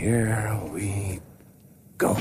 here we go.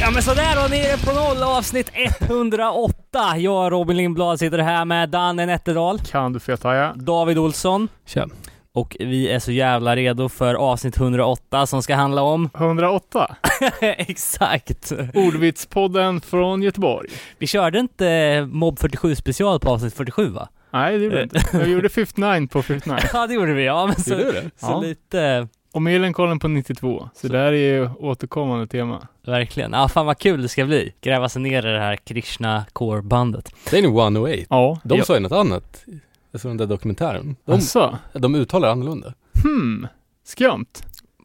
Ja men sådär då, nere på noll avsnitt 108. Jag Robin Lindblad sitter här med Danne Nätterdal, Kan du fethaja? David Olsson Tja. Och vi är så jävla redo för avsnitt 108 som ska handla om 108. Exakt! Ordvitspodden från Göteborg. Vi körde inte Mob 47 special på avsnitt 47 va? Nej, det gjorde jag inte. Jag gjorde 59 på 59. Ja det gjorde vi, ja men så, det? så Ja. lite Och Millencolin på 92. Så, Så- det här är ju återkommande tema. Verkligen. Ja, fan vad kul det ska bli. Gräva sig ner i det här Krishna Core-bandet. Det är nog 108. Ja. De Ja. sa ju något annat. Såg den där dokumentären. De, Alltså, de uttalar annorlunda. hmm. Skumt.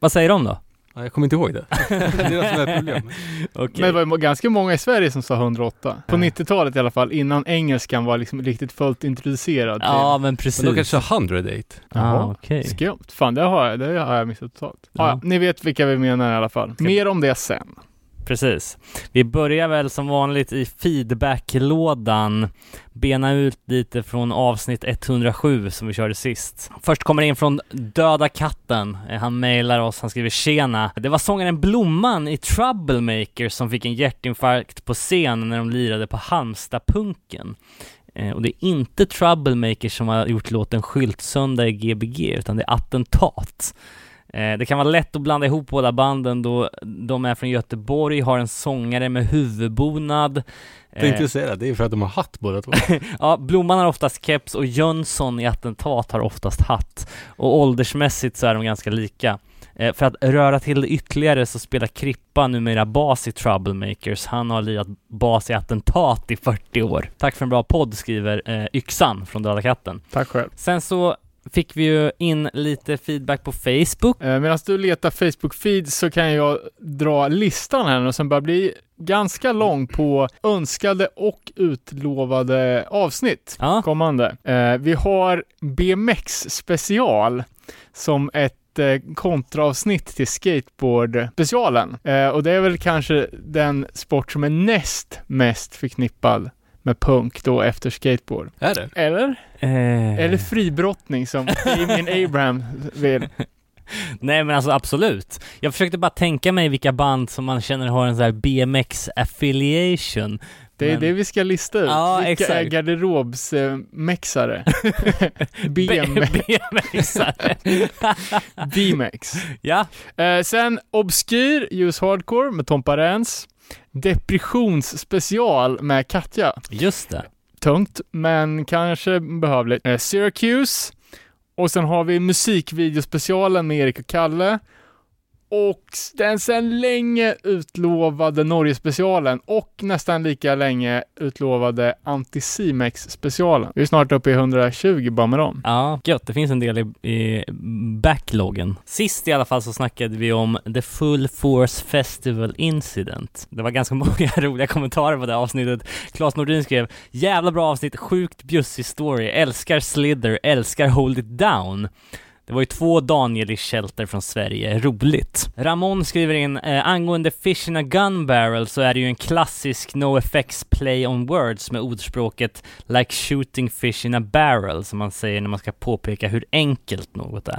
Vad säger de då? Ja, jag kommer inte ihåg det. det är det som är problemet. Okej. Men det var ganska många i Sverige som sa 108. På 90-talet i alla fall, innan engelskan var liksom riktigt fullt introducerad till. Ja, men precis. Men de kanske sa 108. Ah, Jaha. okej. Skumt. Fan, det har jag, det har jag missat totalt. Ja. Ja. ni vet vilka vi menar i alla fall. Mer om det sen. Precis. Vi börjar väl som vanligt i feedbacklådan. Bena ut lite från avsnitt 107 som vi körde sist. Först kommer det in från Döda katten. Han mejlar oss, han skriver tjena. Det var sångaren Blomman i Troublemaker som fick en hjärtinfarkt på scen när de lirade på Halmstadpunken. Eh, och det är inte Troublemaker som har gjort låten Skyltsöndag i Gbg, utan det är Attentat. Eh, Det kan vara lätt att blanda ihop båda banden då de är från Göteborg, har en sångare med huvudbonad. Tänkte Eh, säga det, det är för att de har hatt båda två. Ja, Blomman har oftast keps och Jönsson i Attentat har oftast hatt. Och åldersmässigt så är de ganska lika. Eh, För att röra till det ytterligare så spelar Krippa numera bas i Troublemakers. Han har lirat bas i Attentat i 40 år. Tack för en bra podd, skriver eh, Yxan från Döda katten. Tack själv. Sen så fick vi ju in lite feedback på Facebook. Eh, Medan du letar Facebook-feed så kan jag dra listan här nu som börjar bli ganska lång på önskade och utlovade avsnitt Ja, kommande. Eh, vi har BMX special som ett eh, kontraavsnitt till skateboard-specialen. Eh, och det är väl kanske den sport som är näst mest förknippad med punk då efter skateboard. är det? Eller? eh, Eller fribrottning som Damien Abraham vill. Nej men alltså absolut. Jag försökte bara tänka mig vilka band som man känner har en sån här BMX affiliation. Det är Men- det vi ska lista ut. Ja, Vilka är exakt. garderobsmexare? BM, BMXare. BMX. ja, Eh, sen Obskyr, Use Hardcore med Tompa Rens. Depressionsspecial med Katja. just det. Tungt, men kanske behövligt. Eh, Syracuse. Och sen har vi musikvideospecialen med Erik och Kalle. Och den sen länge utlovade Norge-specialen och nästan lika länge utlovade Anticimex-specialen. Vi är snart uppe i 120 bara med dem. Ja, gött. Det finns en del i, i backloggen. Sist i alla fall så snackade vi om The Full Force Festival Incident. Det var ganska många roliga kommentarer på det avsnittet. Claes Nordin skrev “Jävla bra avsnitt, sjukt bjussig story, älskar Slither, älskar Hold It Down”. Det var ju två Daniel i Shelter från Sverige, roligt. Ramon skriver in, eh, angående Fish in a Gun Barrel så är det ju en klassisk No Effects play on words med ordspråket like shooting fish in a barrel som man säger när man ska påpeka hur enkelt något är.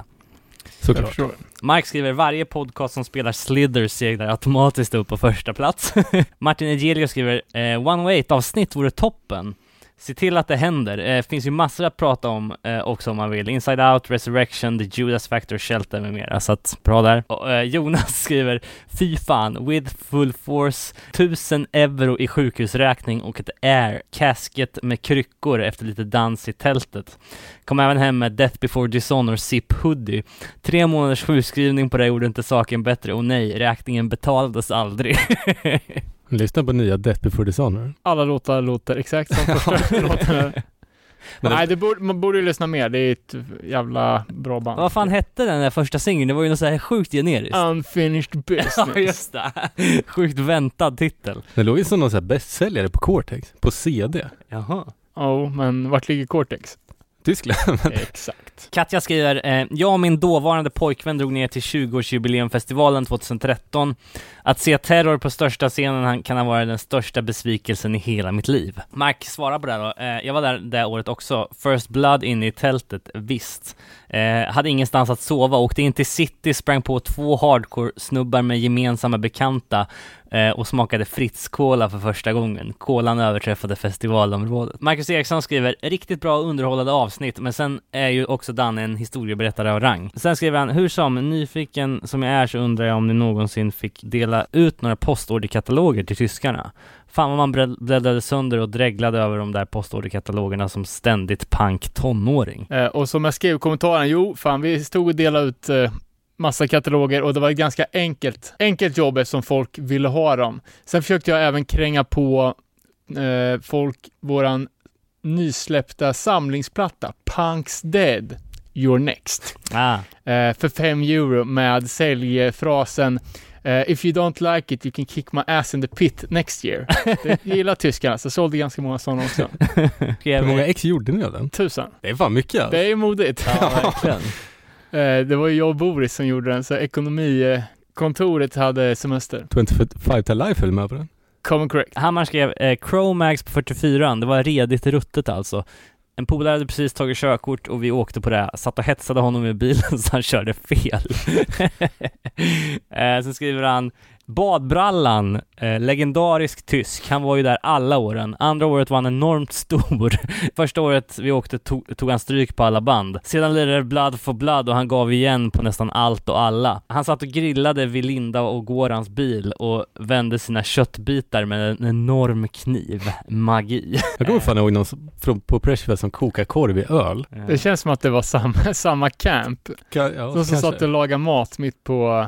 Jag Såklart. förstår. Mark skriver varje podcast som spelar Slither seglar automatiskt upp på första plats. Martin Egelio skriver eh, One Way avsnitt vore toppen. Se till att det händer. Eh, finns ju massor att prata om eh, också om man vill. Inside Out, Resurrection, The Judas Factor, Shelter med mera. Så att, bra där. Och, eh, Jonas skriver Fy fan, with full force, 1000 euro i sjukhusräkning och ett air casket med kryckor efter lite dans i tältet. Kom även hem med Death before Dishonor zip hoodie. Tre månaders sjukskrivning på det gjorde inte saken bättre och nej, räkningen betalades aldrig. Lyssna på nya Death before Dishonor. Alla låtar låter exakt som första låten. Men Nej, det borde, man borde ju lyssna mer. Det är ett jävla bra band. Vad fan hette den där första singeln? Det var ju något så här sjukt generiskt. Unfinished business. Ja, just det. Sjukt väntad titel. Det låg ju som någon sån här bästsäljare på Cortex, på CD. Jaha. Ja, men vart ligger Cortex? Tyskland. Exakt. Katja skriver, eh, jag och min dåvarande pojkvän drog ner till 20-årsjubileumfestivalen 2013. Att se Terror på största scenen kan ha varit den största besvikelsen i hela mitt liv. Mark, svara på det här då. Eh, jag var där det året också. First Blood inne i tältet, visst. Eh, hade ingenstans att sova, åkte in till city, sprang på två hardcore-snubbar med gemensamma bekanta eh, och smakade Fritz Cola för första gången. Kolan överträffade festivalområdet. Marcus Eriksson skriver, riktigt bra underhållande avsnitt, men sen är ju också Danne en historieberättare av rang. Sen skriver han, hur som, nyfiken som jag är så undrar jag om ni någonsin fick dela ut några postorderkataloger till tyskarna. Fan vad man blädd- bläddrade sönder och dreglade över de där postorderkatalogerna som ständigt pank tonåring. Eh, och som jag skrev i kommentaren, jo, fan, vi stod och delade ut eh, massa kataloger och det var ett ganska enkelt, enkelt jobb eftersom folk ville ha dem. Sen försökte jag även kränga på eh, folk våran nysläppta samlingsplatta, Punks Dead, You're Next. Ah, eh, för 5 euro med säljfrasen eh, If you don't like it you can kick my ass in the pit next year. Det gillar tyskarna, så sålde ganska många sådana också. Hur många ex gjorde ni av den? Tusen. Det är fan mycket alltså. Det är modigt. Ja, verkligen. Eh, det var ju jag och Boris som gjorde den, så ekonomikontoret hade semester. 25 to life höll med på den. Common correct. Hammar skrev eh, Chromax på 44 det var redigt ruttet alltså. En polare hade precis tagit körkort och vi åkte på det. Satt och hetsade honom i bilen så han körde fel. eh, sen skriver han Badbrallan, eh, legendarisk tysk. Han var ju där alla åren. Andra året var han enormt stor. Första året vi åkte tog, tog han stryk på alla band. Sedan lirade det Blood for Blood och han gav igen på nästan allt och alla. Han satt och grillade vid Linda och Gorans bil och vände sina köttbitar med en enorm kniv. Magi. Jag kommer fan ihåg någon som, från, på Pressfest som kokar korv i öl. Det känns som att det var samma, samma camp. Ka, ja, som kanske. satt och lagade mat mitt på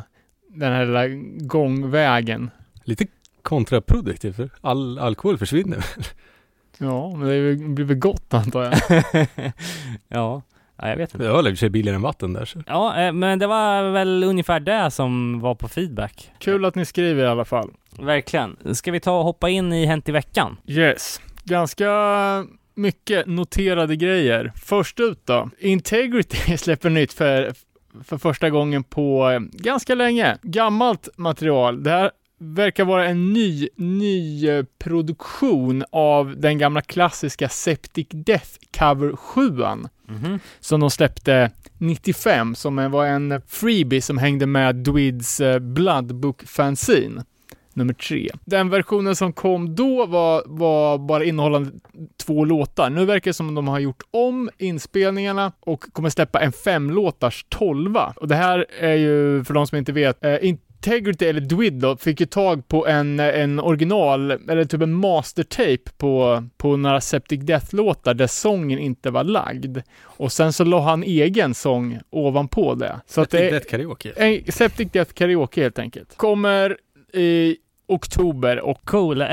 den här lilla gångvägen. Lite kontraproduktivt för all alkohol försvinner. Ja, men det blir väl gott antar jag. ja. ja, jag vet inte. Öl är i sig billigare än vatten där så. Ja, eh, men det var väl ungefär det som var på feedback. Kul att ni skriver i alla fall. Verkligen. Ska vi ta och hoppa in i Hänt i veckan? Yes. Ganska mycket noterade grejer. Först ut då. Integrity släpper nytt för, för första gången på ganska länge. Gammalt material. Det här verkar vara en ny, ny eh, produktion av den gamla klassiska Septic Death Cover 7 Mhm. som de släppte 95 som var en freebie som hängde med Dwids eh, Bloodbook Fanzine nummer tre. Den versionen som kom då var, var bara innehållande två låtar. Nu verkar det som att de har gjort om inspelningarna och kommer släppa en femlåtars tolva. Och det här är ju, för de som inte vet, eh, Integrity eller Dwid då, fick ju tag på en, en original, eller typ en mastertape på, på några Septic Death-låtar där sången inte var lagd. Och sen så la han egen sång ovanpå det. Så är ett karaoke. en Septic Death Karaoke helt enkelt. Kommer i oktober och Cool. Eh,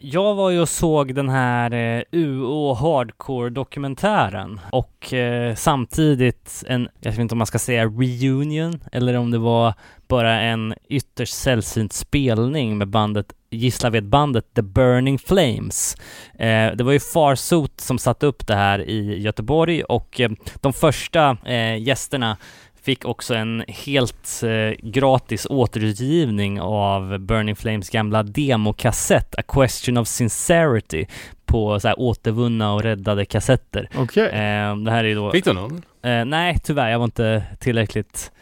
jag var ju och såg den här eh, UO Hardcore-dokumentären och eh, samtidigt en, jag vet inte om man ska säga reunion eller om det var bara en ytterst sällsynt spelning med bandet Gislaved-bandet The Burning Flames. Eh, det var ju Farsot som satte upp det här i Göteborg och eh, de första eh, gästerna fick också en helt eh, gratis återutgivning av Burning Flames gamla demokassett A Question of Sincerity på så här återvunna och räddade kassetter. okej. Eh, det här är då... Fick du någon? Eh, nej, tyvärr, jag var inte tillräckligt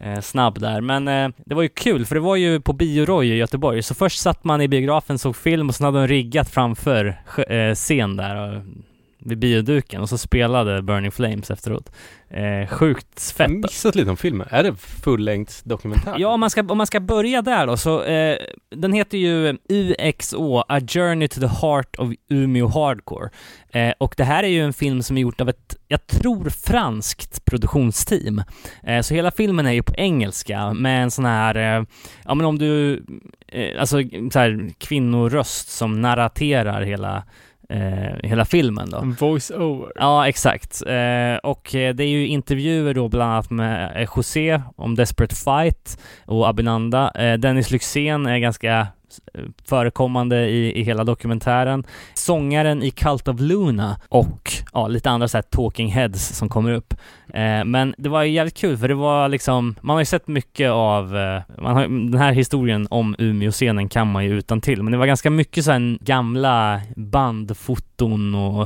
eh, snabb där. Men eh, det var ju kul, för det var ju på Bioroy i Göteborg. Så först satt man i biografen, såg film och sen hade de riggat framför eh, scen där. Och, vid bioduken och så spelade Burning Flames efteråt. Eh, sjukt Jag fett. har missat lite om filmen. Är det fullängds dokumentär? Ja, om man ska, om man ska börja där då, så eh, den heter ju UXO, A Journey to the Heart of Umeå Hardcore. Eh, och det här är ju en film som är gjort av ett, jag tror, franskt produktionsteam. Eh, så hela filmen är ju på engelska med en sån här, eh, ja men om du, eh, alltså så här kvinnoröst som narraterar hela, eh, hela filmen då. En voice-over. Ja, exakt. Eh, och eh, det är ju intervjuer då bland annat med eh, José om Desperate Fight och Abinanda. Eh, Dennis Lyxzén är ganska eh, förekommande i, i hela dokumentären. Sångaren i Cult of Luna och ja, lite andra så här talking heads som kommer upp. Eh, men det var jävligt kul för det var liksom, man har ju sett mycket av, eh, man har, den här historien om Umeå-scenen kan man ju utan till men det var ganska mycket så här gamla bandfoton och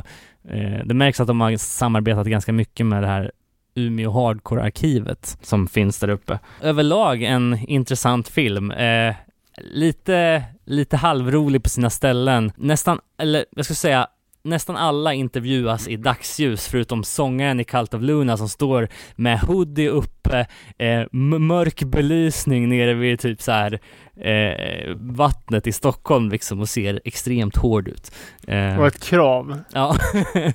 eh, det märks att de har samarbetat ganska mycket med det här Umeå Hardcore-arkivet som finns där uppe. Överlag en intressant film. Eh, lite, lite halvrolig på sina ställen. Nästan, eller jag skulle säga nästan alla intervjuas i dagsljus förutom sångaren i Cult of Luna som står med hoodie uppe, eh, mörk belysning nere vid typ så här eh, vattnet i Stockholm liksom och ser extremt hård ut. Eh, och ett krav. Ja,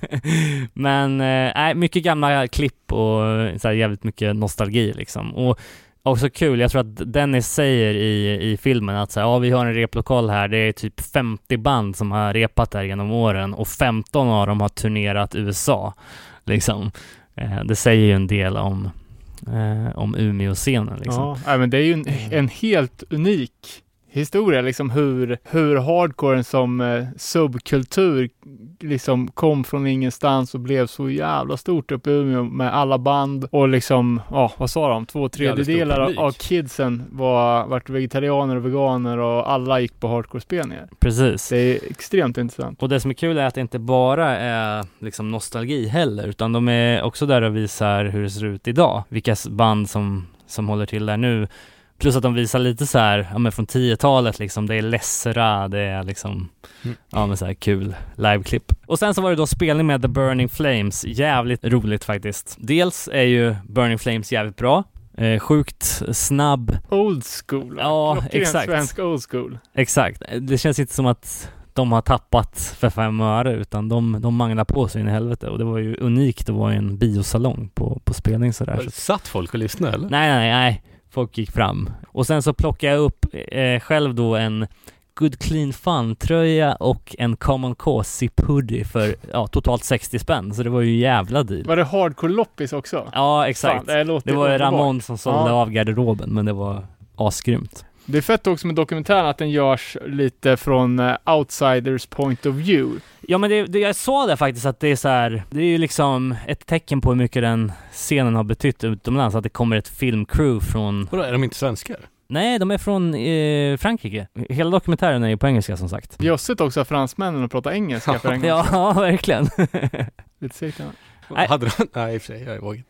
men eh, mycket gamla klipp och så här, jävligt mycket nostalgi liksom. Och också kul, jag tror att Dennis säger i, i filmen att så här, ja, vi har en replokal här, det är typ 50 band som har repat där genom åren och 15 av dem har turnerat USA. Liksom. Eh, det säger ju en del om, eh, om Umeå-scenen. Liksom. Ja, men det är ju en, en helt unik historia, liksom hur, hur hardcoren som eh, subkultur liksom kom från ingenstans och blev så jävla stort uppe i Umeå med alla band och liksom, ja, vad sa de? Två tredjedelar av, av kidsen var, vart vegetarianer och veganer och alla gick på hardcore-spelningar. Precis. Det är extremt intressant. Och det som är kul är att det inte bara är liksom nostalgi heller, utan de är också där och visar hur det ser ut idag. Vilka band som, som håller till där nu Plus att de visar lite så här, ja men från 10-talet liksom, det är Lessera, det är liksom, mm. ja men så här kul liveklipp. Och sen så var det då spelning med The Burning Flames, jävligt roligt faktiskt. Dels är ju Burning Flames jävligt bra, eh, sjukt snabb. Old school. Ja, Klockren exakt. svensk old school. Exakt. Det känns inte som att de har tappat för fem öre utan de, de manglar på sig in i helvete och det var ju unikt att vara i en biosalong på, på spelning sådär. Satt folk och lyssnade eller? Nej, nej, nej folk gick fram. Och sen så plockade jag upp eh, själv då en Good Clean Fun-tröja och en Common Cause Zip Hoodie för ja, totalt 60 spänn, så det var ju jävla deal. Var det hardcore loppis också? Ja, exakt. Fan, det, det var Ramon som sålde ja. av garderoben, men det var asgrymt. Det är fett också med dokumentären att den görs lite från uh, outsiders point of view. Ja men det, det, jag sa det faktiskt att det är så här, det är ju liksom ett tecken på hur mycket den scenen har betytt utomlands, att det kommer ett filmcrew från... Vadå, är de inte svenskar? Nej, de är från eh, Frankrike. Hela dokumentären är ju på engelska som sagt. Bjössigt också att fransmännen att prata engelska för en gång Ja, verkligen. Lite segt Nej. Hade de? Nej, i och för sig, jag vågar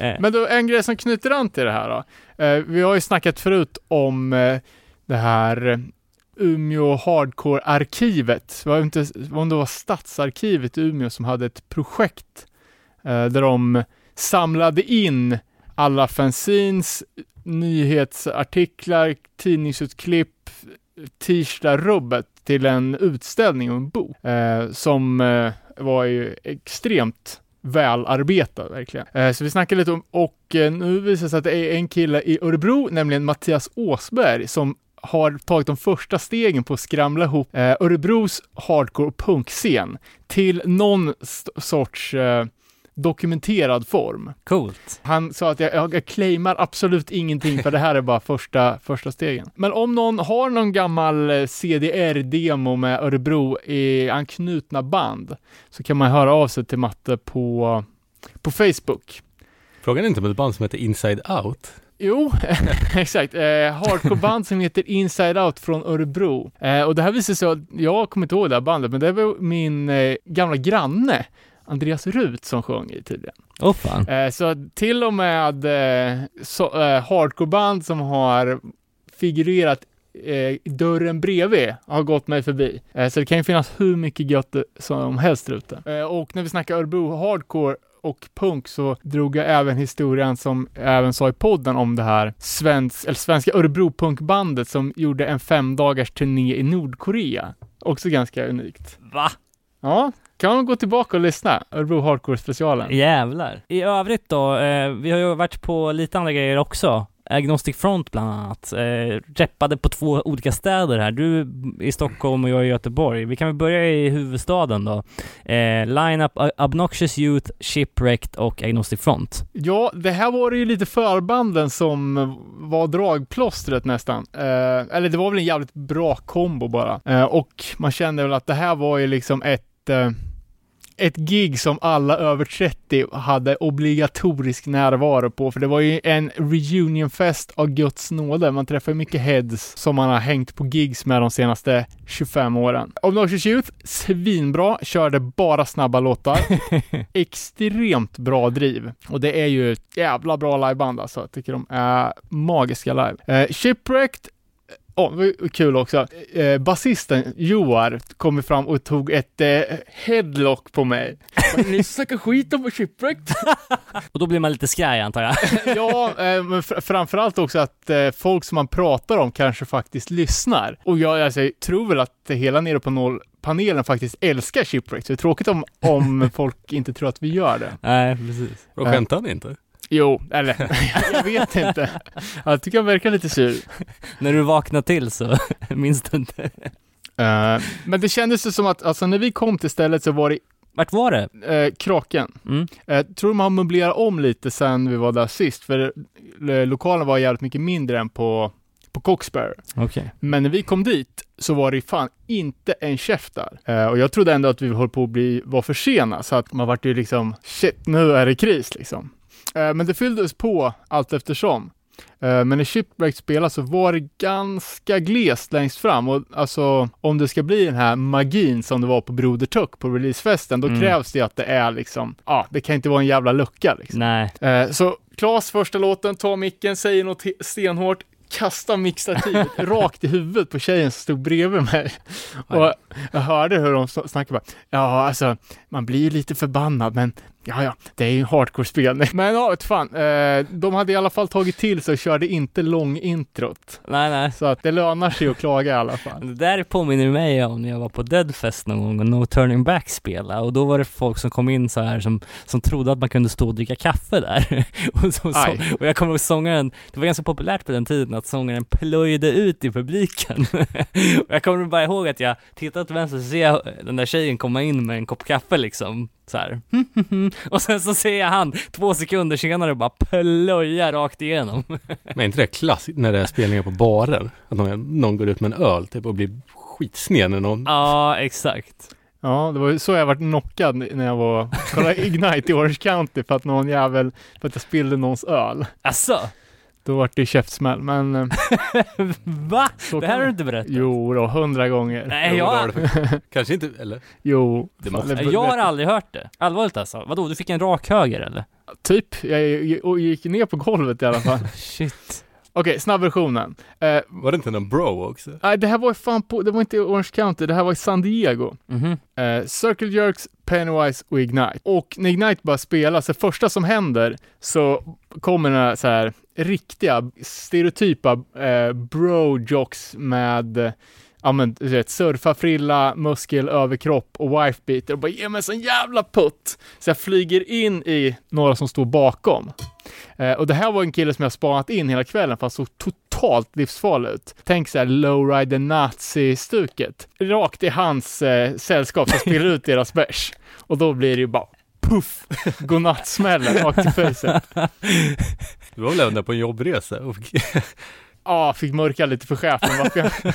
eh. Men då, en grej som knyter an till det här då. Eh, vi har ju snackat förut om eh, det här Umeå Hardcore-arkivet. Det var inte om det var Stadsarkivet i Umeå som hade ett projekt eh, där de samlade in alla fanzines, nyhetsartiklar, tidningsutklipp, Tirsta-rubbet till en utställning och en bok eh, som eh, var ju extremt välarbetad verkligen. Eh, så vi snackade lite om, och eh, nu visar det sig att det är en kille i Örebro, nämligen Mattias Åsberg, som har tagit de första stegen på att skramla ihop eh, Örebros hardcore och punkscen till någon sorts eh, dokumenterad form. Coolt. Han sa att jag, jag, jag claimar absolut ingenting för det här är bara första, första stegen. Men om någon har någon gammal eh, CDR-demo med Örebro i anknutna band så kan man höra av sig till Matte på, på Facebook. Frågan är inte om ett band som heter Inside Out? Jo, exakt. Eh, Hardcore-band som heter Inside Out från Örebro. Eh, och det här visar sig att, jag kommer inte ihåg det här bandet, men det var min eh, gamla granne Andreas Rut som sjöng i tydligen. Åh oh, fan. Eh, så till och med eh, så, eh, hardcoreband som har figurerat eh, dörren bredvid har gått mig förbi. Eh, så det kan ju finnas hur mycket gött som helst ute. Och när vi snackar Örebro hardcore och punk så drog jag även historien som jag även sa i podden om det här svensk, eller svenska Örebro punkbandet som gjorde en fem dagars turné i Nordkorea. Också ganska unikt. Va? Ja, kan man gå tillbaka och lyssna. Örebro Hardcore-specialen. Jävlar. I övrigt då, eh, vi har ju varit på lite andra grejer också. Agnostic Front bland annat. Eh, reppade på två olika städer här. Du i Stockholm och jag i Göteborg. Vi kan väl börja i huvudstaden då. Eh, Line-up Obnoxious Youth, Shipwrecked och Agnostic Front. Ja, det här var det ju lite förbanden som var dragplåstret nästan. Eh, eller det var väl en jävligt bra kombo bara. Eh, och man kände väl att det här var ju liksom ett eh, ett gig som alla över 30 hade obligatorisk närvaro på, för det var ju en reunionfest av Guds nåde. Man träffar ju mycket heads som man har hängt på gigs med de senaste 25 åren. Obnoxious Youth, svinbra, körde bara snabba låtar. Extremt bra driv. Och det är ju ett jävla bra liveband alltså. Jag tycker de är magiska live. Eh, Shipwrecked oh, kul också. Eh, basisten Joar kom fram och tog ett eh, headlock på mig. Ni snackar skit om Shipwrecked. och då blir man lite skraj antar jag. ja, eh, men fr framförallt också att eh, folk som man pratar om kanske faktiskt lyssnar. Och jag alltså, tror väl att hela Nere på Noll panelen faktiskt älskar Shipwrecked. Så det är tråkigt om, om folk inte tror att vi gör det. Nej, precis. Och skämtar ni inte? Jo, eller jag vet inte. Jag tycker han verkar lite sur. när du vaknar till så minns du inte. Uh, men det kändes ju som att, alltså när vi kom till stället så var det vart var det? Eh, Kraken. Mm. Eh, tror man har möblerat om lite sen vi var där sist, för eh, lokalen var jävligt mycket mindre än på, på Coxbear. Okay. Men när vi kom dit så var det fan inte en käft där. Eh, och jag trodde ändå att vi höll på att bli, var för sena, så att man vart ju liksom, shit, nu är det kris liksom. Eh, men det fylldes på allt eftersom. Eh, men när Shipwreck spelade så var det ganska glest längst fram och alltså om det ska bli den här magin som det var på Broder Tuck på releasefesten, då mm. krävs det att det är liksom, ja, ah, det kan inte vara en jävla lucka liksom. Nej. Eh, så Klas första låten, tar micken, säger något stenhårt, kastar mixtativet rakt i huvudet på tjejen som stod bredvid mig. Och jag hörde hur de snackade bara, ja alltså, man blir ju lite förbannad men Ja, ja, det är ju hardcore-spelning. Men ja, fan, eh, de hade i alla fall tagit till sig och körde inte lång introt. Nej, nej. Så att det lönar sig att klaga i alla fall. Det där påminner mig om när jag var på Deadfest någon gång och No Turning Back spela och då var det folk som kom in så här som, som trodde att man kunde stå och dricka kaffe där. och, så, så, och jag kommer ihåg sångaren, det var ganska populärt på den tiden att sångaren plöjde ut i publiken. och jag kommer bara ihåg att jag tittade till vänster och ser den där tjejen komma in med en kopp kaffe liksom så här. och sen så ser jag han två sekunder senare bara plöja rakt igenom. Men är inte det klassiskt när det är spelningar på barer? Att någon, någon går ut med en öl typ och blir skitsned när någon... Ja, exakt. Ja, det var så jag vart knockad när jag var, kollade Ignite i Orange County för att någon jävel, för att jag spillde någons öl. Asså? Då vart det käftsmäll, men... Eh, Va? Det här har du inte berättat? Jo då, hundra gånger. Nej, jag... Kanske inte, eller? Jo. Det måste... Jag har aldrig hört det. Allvarligt alltså. Vadå, du fick en rak höger eller? Typ. Jag gick ner på golvet i alla fall. Shit. Okej, okay, snabbversionen. Eh, var det inte någon bro också? Nej, det här var fan på, det var inte i Orange County, det här var i San Diego. Mm -hmm. eh, Circle Jerks, Pennywise och Ignite. Och när Ignite bara spelas, det första som händer så kommer den här, så här riktiga, stereotypa eh, bro-jocks med ja men du vet, surfa, frilla, muskel, överkropp och wifebeater och bara ge mig en sån jävla putt! Så jag flyger in i några som står bakom. Eh, och det här var en kille som jag spanat in hela kvällen fast såg totalt livsfarlig ut. Tänk såhär lowrider nazi-stuket. Rakt i hans eh, sällskap som spelar ut deras bärs. Och då blir det ju bara puff, godnattsmällen rakt i facet. Du var väl även där på en jobbresa? Ja, fick mörka lite för chefen varför jag,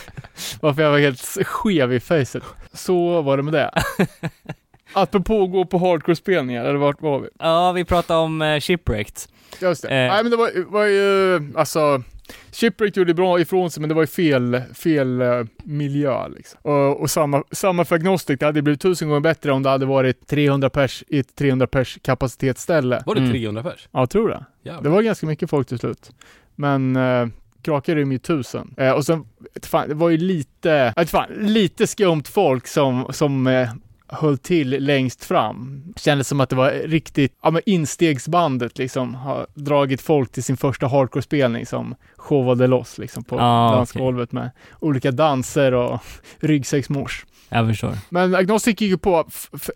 varför jag var helt skev i facet. Så var det med det. Apropå att gå på hardcore-spelningar, eller vart var vi? Ja, vi pratade om uh, Shipwrecked. Just det. Eh. Nej men det var, var ju, alltså, Shipwreck gjorde bra ifrån sig, men det var ju fel, fel uh, miljö liksom. Och, och, samma, samma för Agnostic, det hade blivit tusen gånger bättre om det hade varit 300 pers i ett 300 pers kapacitetsställe. Var det 300 mm. pers? Ja, jag tror det. Jävlar. Det var ganska mycket folk till slut. Men uh, Kraka rymmer ju tusen. Eh, och sen, fan, det var ju lite, äh, fan, lite skumt folk som, som eh, höll till längst fram. Kändes som att det var riktigt, ja men instegsbandet liksom, har dragit folk till sin första hardcore-spelning som showade loss liksom på Ah, dansgolvet med olika danser och ryggsäcksmors. Jag förstår. Men Agnostic gick ju på,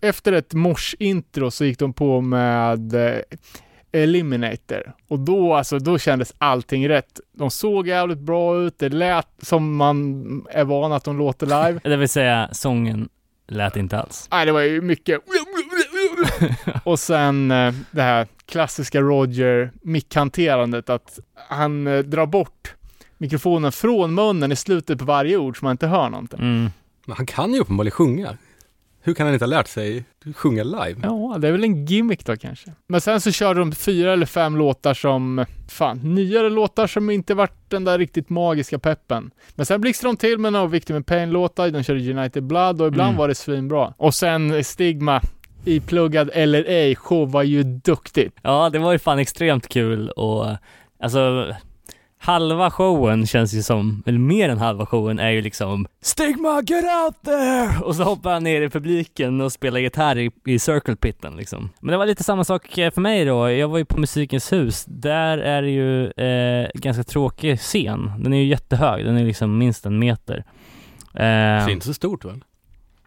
efter ett mors-intro så gick de på med eh, Eliminator. Och då, alltså, då kändes allting rätt. De såg jävligt bra ut, det lät som man är van att de låter live. Det vill säga, sången lät inte alls. Nej, det var ju mycket och sen eh, det här klassiska Roger mickhanterandet att han eh, drar bort mikrofonen från munnen i slutet på varje ord så man inte hör någonting. Mm. Men han kan ju uppenbarligen sjunga. Hur kan han inte ha lärt sig sjunga live? Ja, det är väl en gimmick då kanske. Men sen så körde de fyra eller fem låtar som, fan, nyare låtar som inte varit den där riktigt magiska peppen. Men sen blixtrade de till med några Victim in Pain-låtar, de körde United Blood och ibland Mm. var det svinbra. Och sen Stigma, ipluggad eller ej, show var ju duktigt. Ja, det var ju fan extremt kul och alltså halva showen känns ju som, eller mer än halva showen är ju liksom Stigma get out there! Och så hoppar han ner i publiken och spelar gitarr i, i circle pitten liksom. Men det var lite samma sak eh, för mig då, jag var ju på Musikens hus, där är det ju eh, ganska tråkig scen. Den är ju jättehög, den är liksom minst en meter. Det är Eh, inte så stort väl?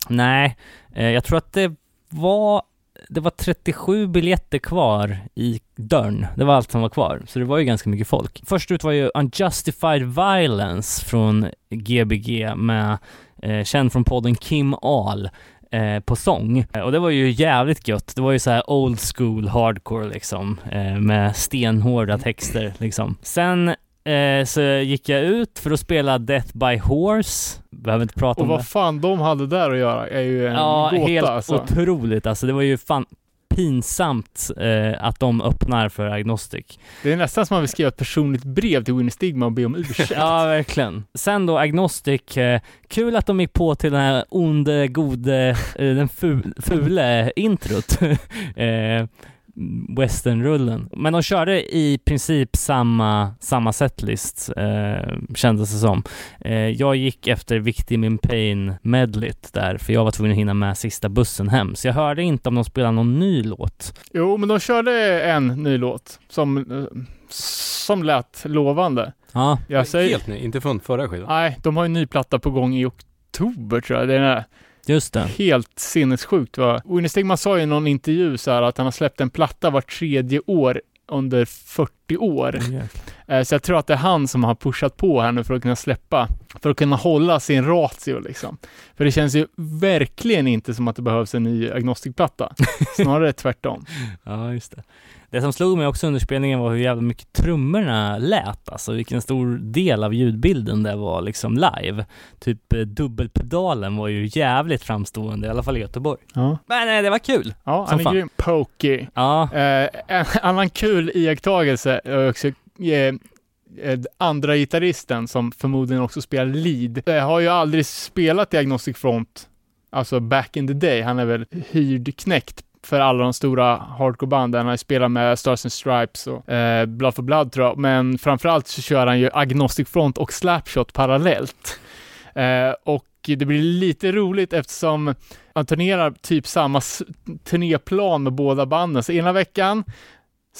Nej, eh, jag tror att det var det var 37 biljetter kvar i dörren. Det var allt som var kvar, så det var ju ganska mycket folk. Först ut var ju Unjustified Violence från Gbg med, eh, känd från podden Kim Ahl eh, på sång. Eh, och det var ju jävligt gött. Det var ju så här old school hardcore liksom, eh, med stenhårda texter liksom. Sen eh, så gick jag ut för att spela Death by Horse. Behöver inte prata Och om det. vad fan de hade där att göra är ju en Ja, gåta helt alltså. otroligt alltså. Det var ju fan pinsamt eh, att de öppnar för Agnostic. Det är nästan som man vill skriva ett personligt brev till Winnie Stigma och be om ursäkt. Ja, verkligen. Sen då Agnostic, eh, kul att de gick på till den här onde, gode, eh, den fu- fule introt. westernrullen. Men de körde i princip samma, samma setlist, eh, kändes det som. Eh, jag gick efter Victim in Pain medlet där, för jag var tvungen att hinna med sista bussen hem. Så jag hörde inte om de spelade någon ny låt. Jo, men de körde en ny låt som, eh, som lät lovande. Ja, Jag säger, Helt ny, inte från förra skivan. nej, de har en ny platta på gång i oktober tror jag. Det är just det. helt sinnessjukt. Va? Winnie Stigma sa i någon intervju så här att han har släppt en platta var tredje år under 40 år. Eh, Så jag tror att det är han som har pushat på här nu för att kunna släppa, för att kunna hålla sin ratio liksom. För det känns ju verkligen inte som att det behövs en ny agnostikplatta. Snarare tvärtom. Ja, just det. Det som slog mig också under spelningen var hur jävla mycket trummorna lät, alltså vilken stor del av ljudbilden det var liksom live. Typ eh, dubbelpedalen var ju jävligt framstående, i alla fall i Göteborg. Ja, Men nej, det var kul! ja han är grym. Pokey. Ja, Eh, en annan kul iakttagelse är också eh, eh, andra gitarristen som förmodligen också spelar lead. Eh, har ju aldrig spelat i Agnostic Front, alltså back in the day. Han är väl hyrd knäckt för alla de stora hardcore-banden. Han har spelat med Stars and Stripes och eh, Blood for Blood tror jag. Men framförallt så kör han ju Agnostic Front och Slapshot parallellt. Eh, och det blir lite roligt eftersom han turnerar typ samma turnéplan med båda banden. Så ena veckan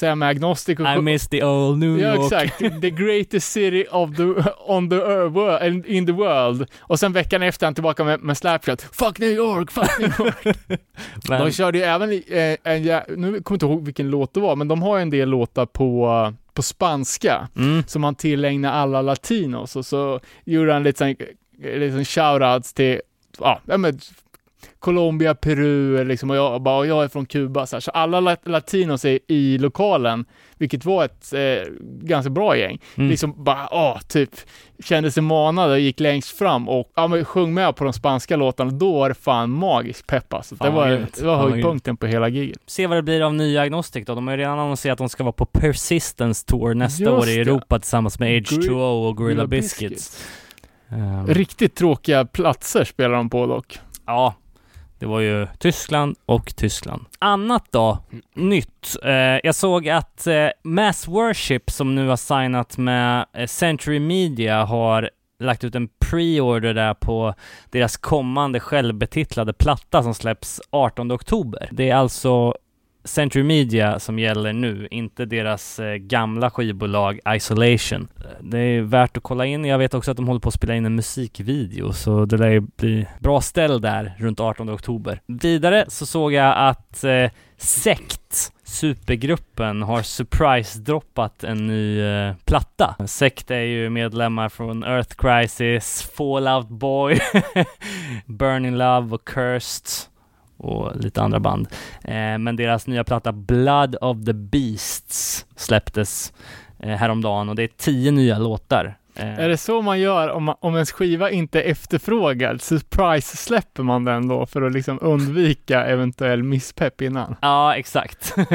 jag med Agnostic och I miss the old New Ja York. exakt, the greatest city of the, on the earth, world, in the world. Och sen veckan efter han tillbaka med, med Slapshot. Fuck New York, fuck New York. Men, De körde ju även, eh, en, jä- nu kommer jag inte ihåg vilken låt det var, men de har ju en del låtar på, på spanska mm, som han tillägnar alla latinos och så gjorde han lite sån, lite shoutouts till, ja, ja men Colombia, Peru liksom och jag bara, och jag är från Kuba så, här. så alla lat- latinos är i lokalen, vilket var ett eh, ganska bra gäng. mm. Liksom bara, åh, typ kände sig manade och gick längst fram och ja, men sjöng med på de spanska låtarna. Då var det fan magisk pepp alltså. Det var, det var höjdpunkten på hela giget. Se vad det blir av nya Agnostic då. De har ju redan annonserat att de ska vara på Persistence Tour nästa Just år i det. Europa tillsammans med Gri- H2O och Gorilla Gorilla Biscuits. Ehm, Riktigt tråkiga platser spelar de på dock. Ja, det var ju Tyskland och Tyskland. Annat då, nytt. Eh, jag såg att eh, Mass Worship som nu har signat med eh, Century Media har lagt ut en pre-order där på deras kommande självbetitlade platta som släpps 18 oktober. Det är alltså Century Media som gäller nu, inte deras eh, gamla skivbolag Isolation. Det är värt att kolla in. Jag vet också att de håller på att spela in en musikvideo, så det lär ju bli bra ställ där runt 18 oktober. Vidare så såg jag att eh, Sekt, supergruppen, har surprise-droppat en ny eh, platta. Sekt är ju medlemmar från Earth Crisis, Fallout Boy, Burning Love och Cursed och lite andra band. Eh, men deras nya platta Blood of the Beasts släpptes eh, häromdagen och det är tio nya låtar. Eh, Är det så man gör om, man, om ens skiva inte är efterfrågad? Surprise släpper man den då för att liksom undvika eventuell misspepp innan? Ja, exakt.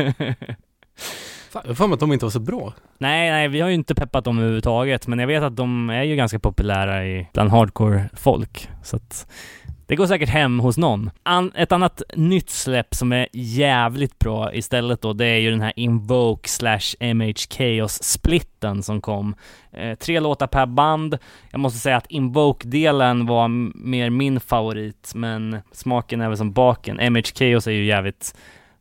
Jag för mig att de inte var så bra. nej, nej, vi har ju inte peppat dem överhuvudtaget, men jag vet att de är ju ganska populära i, bland hardcore-folk, så att det går säkert hem hos någon. An ett annat nytt släpp som är jävligt bra istället då, det är ju den här Invoke slash MH Chaos-splitten som kom. Eh, tre låtar per band. Jag måste säga att Invoke-delen var mer min favorit, men smaken är väl som baken. MH Chaos är ju jävligt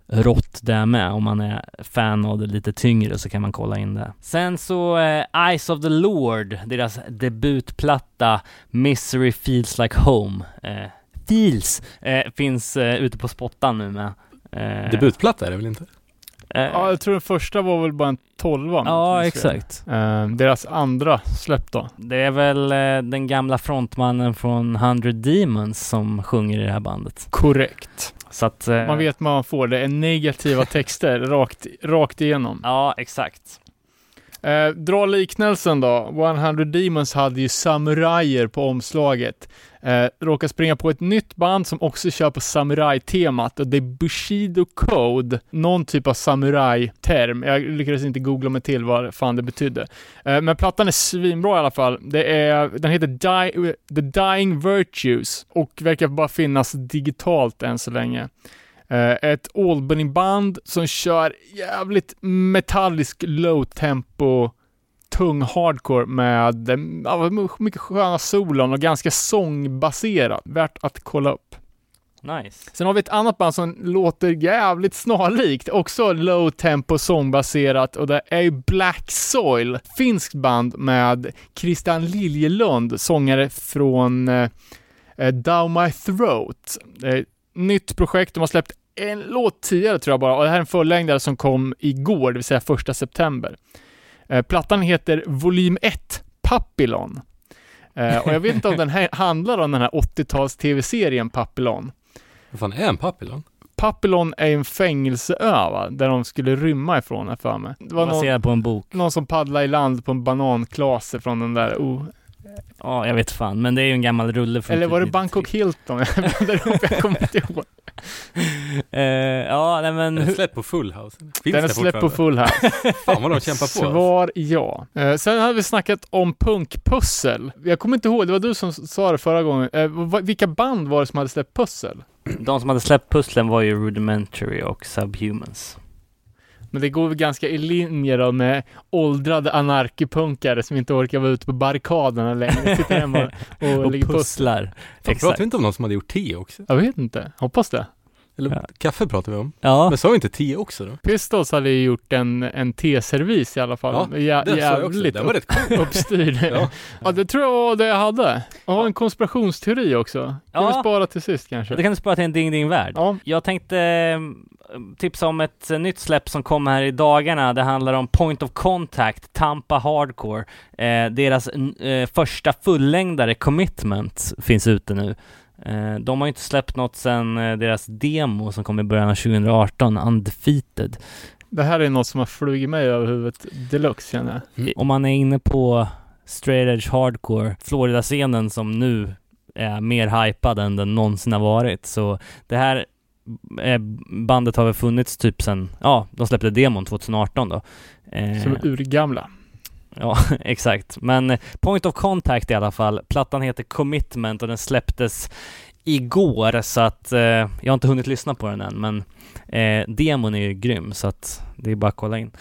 rått där med. Om man är fan av det lite tyngre så kan man kolla in det. Sen så eh, Eyes of the Lord, deras debutplatta Misery Feels Like Home. Eh, feels! Eh, finns eh, ute på spottan nu med. Eh, Debutplatta är det väl inte? eh, Ja, jag tror den första var väl bara en tolva. ja, exakt. Eh, deras andra släpp då? Det är väl eh, den gamla frontmannen från 100 Demons som sjunger i det här bandet. Korrekt. Så att... eh, Man vet man får, det negativa texter rakt, rakt igenom. Ja, exakt. Eh, dra liknelsen då. 100 Demons hade ju samurajer på omslaget. Eh, råkar springa på ett nytt band som också kör på samurajtemat och det är Bushido Code, någon typ av samurajterm. Jag lyckades inte googla mig till vad fan det betydde. Eh, men plattan är svinbra i alla fall. Det är, den heter Die, The Dying Virtues och verkar bara finnas digitalt än så länge. Eh, ett Albany-band som kör jävligt metallisk low tempo tung hardcore med eh, ja, mycket sköna solon och ganska sångbaserat. Värt att kolla upp. Nice. Sen har vi ett annat band som låter jävligt snarlikt, också low tempo sångbaserat och det är ju Black Soil, finskt band med Christian Liljelund, sångare från eh, eh, Down My Throat. Ett nytt projekt, de har släppt en låt tidigare tror jag bara och det här är en fullängdare som kom igår, det vill säga första september. Eh, plattan heter Volym 1, Papillon. Eh, och jag vet inte om den här handlar om den här 80-tals tv-serien Papillon. Vad fan är en papillon? Papillon är en fängelseö va? Där de skulle rymma ifrån här för mig. Det var någon, på en bok. någon som paddlade i land på en bananklase från den där, oh. Ja, jag vet fan, men det är ju en gammal rulle från Eller typ var det 93. Bangkok Hilton? Jag blandar ihop, jag kommer inte ihåg. Eh, ja, nej men... Den är släppt på Full House. Finns Den är släppt på full här. Fan vad de kämpar på. alltså. Svar ja. Eh, sen hade vi snackat om punkpussel. Jag kommer inte ihåg, det var du som sa det förra gången. Va- vilka band var det som hade släppt pussel? De som hade släppt pusslen var ju Rudimentary och Subhumans. Men det går väl ganska i linje då med åldrade anarkipunkare som inte orkar vara ute på barrikaderna längre. Sitter hemma och, Och pussel. pusslar. Pratar Exakt. vi inte om någon som hade gjort te också? Jag vet inte. Hoppas det. Eller Ja. kaffe pratar vi om. Ja, Men sa vi inte te också då? Pistols hade ju gjort en, en teservis i alla fall. Ja, Jä- Det sa jag också. jävligt Den var upp, rätt cool. uppstyrd. Ja. ja. det tror jag var det jag hade. Jag har en konspirationsteori också. Kan Ja. vi spara till sist kanske? det kan du spara till en Ding Ding Värld. Ja, Jag tänkte eh, tipsa om ett eh, nytt släpp som kommer här i dagarna. Det handlar om Point of Contact, Tampa Hardcore. Eh, deras eh, första fullängdare, Commitment, finns ute nu. Eh, de har ju inte släppt något sedan eh, deras demo som kom i början av 2018, Undefeated. det här är något som har flugit mig över huvudet deluxe känner jag. Om man är inne på straight edge hardcore, Florida-scenen som nu är mer hypad än den någonsin har varit. Så det här eh, bandet har väl funnits typ sen, ja, de släppte demon 2018 då. Som är urgamla. Ja, exakt. Men eh, Point of Contact i alla fall. Plattan heter Commitment och den släpptes igår så att eh, jag har inte hunnit lyssna på den än men eh, demon är ju grym så att det är bara att kolla in.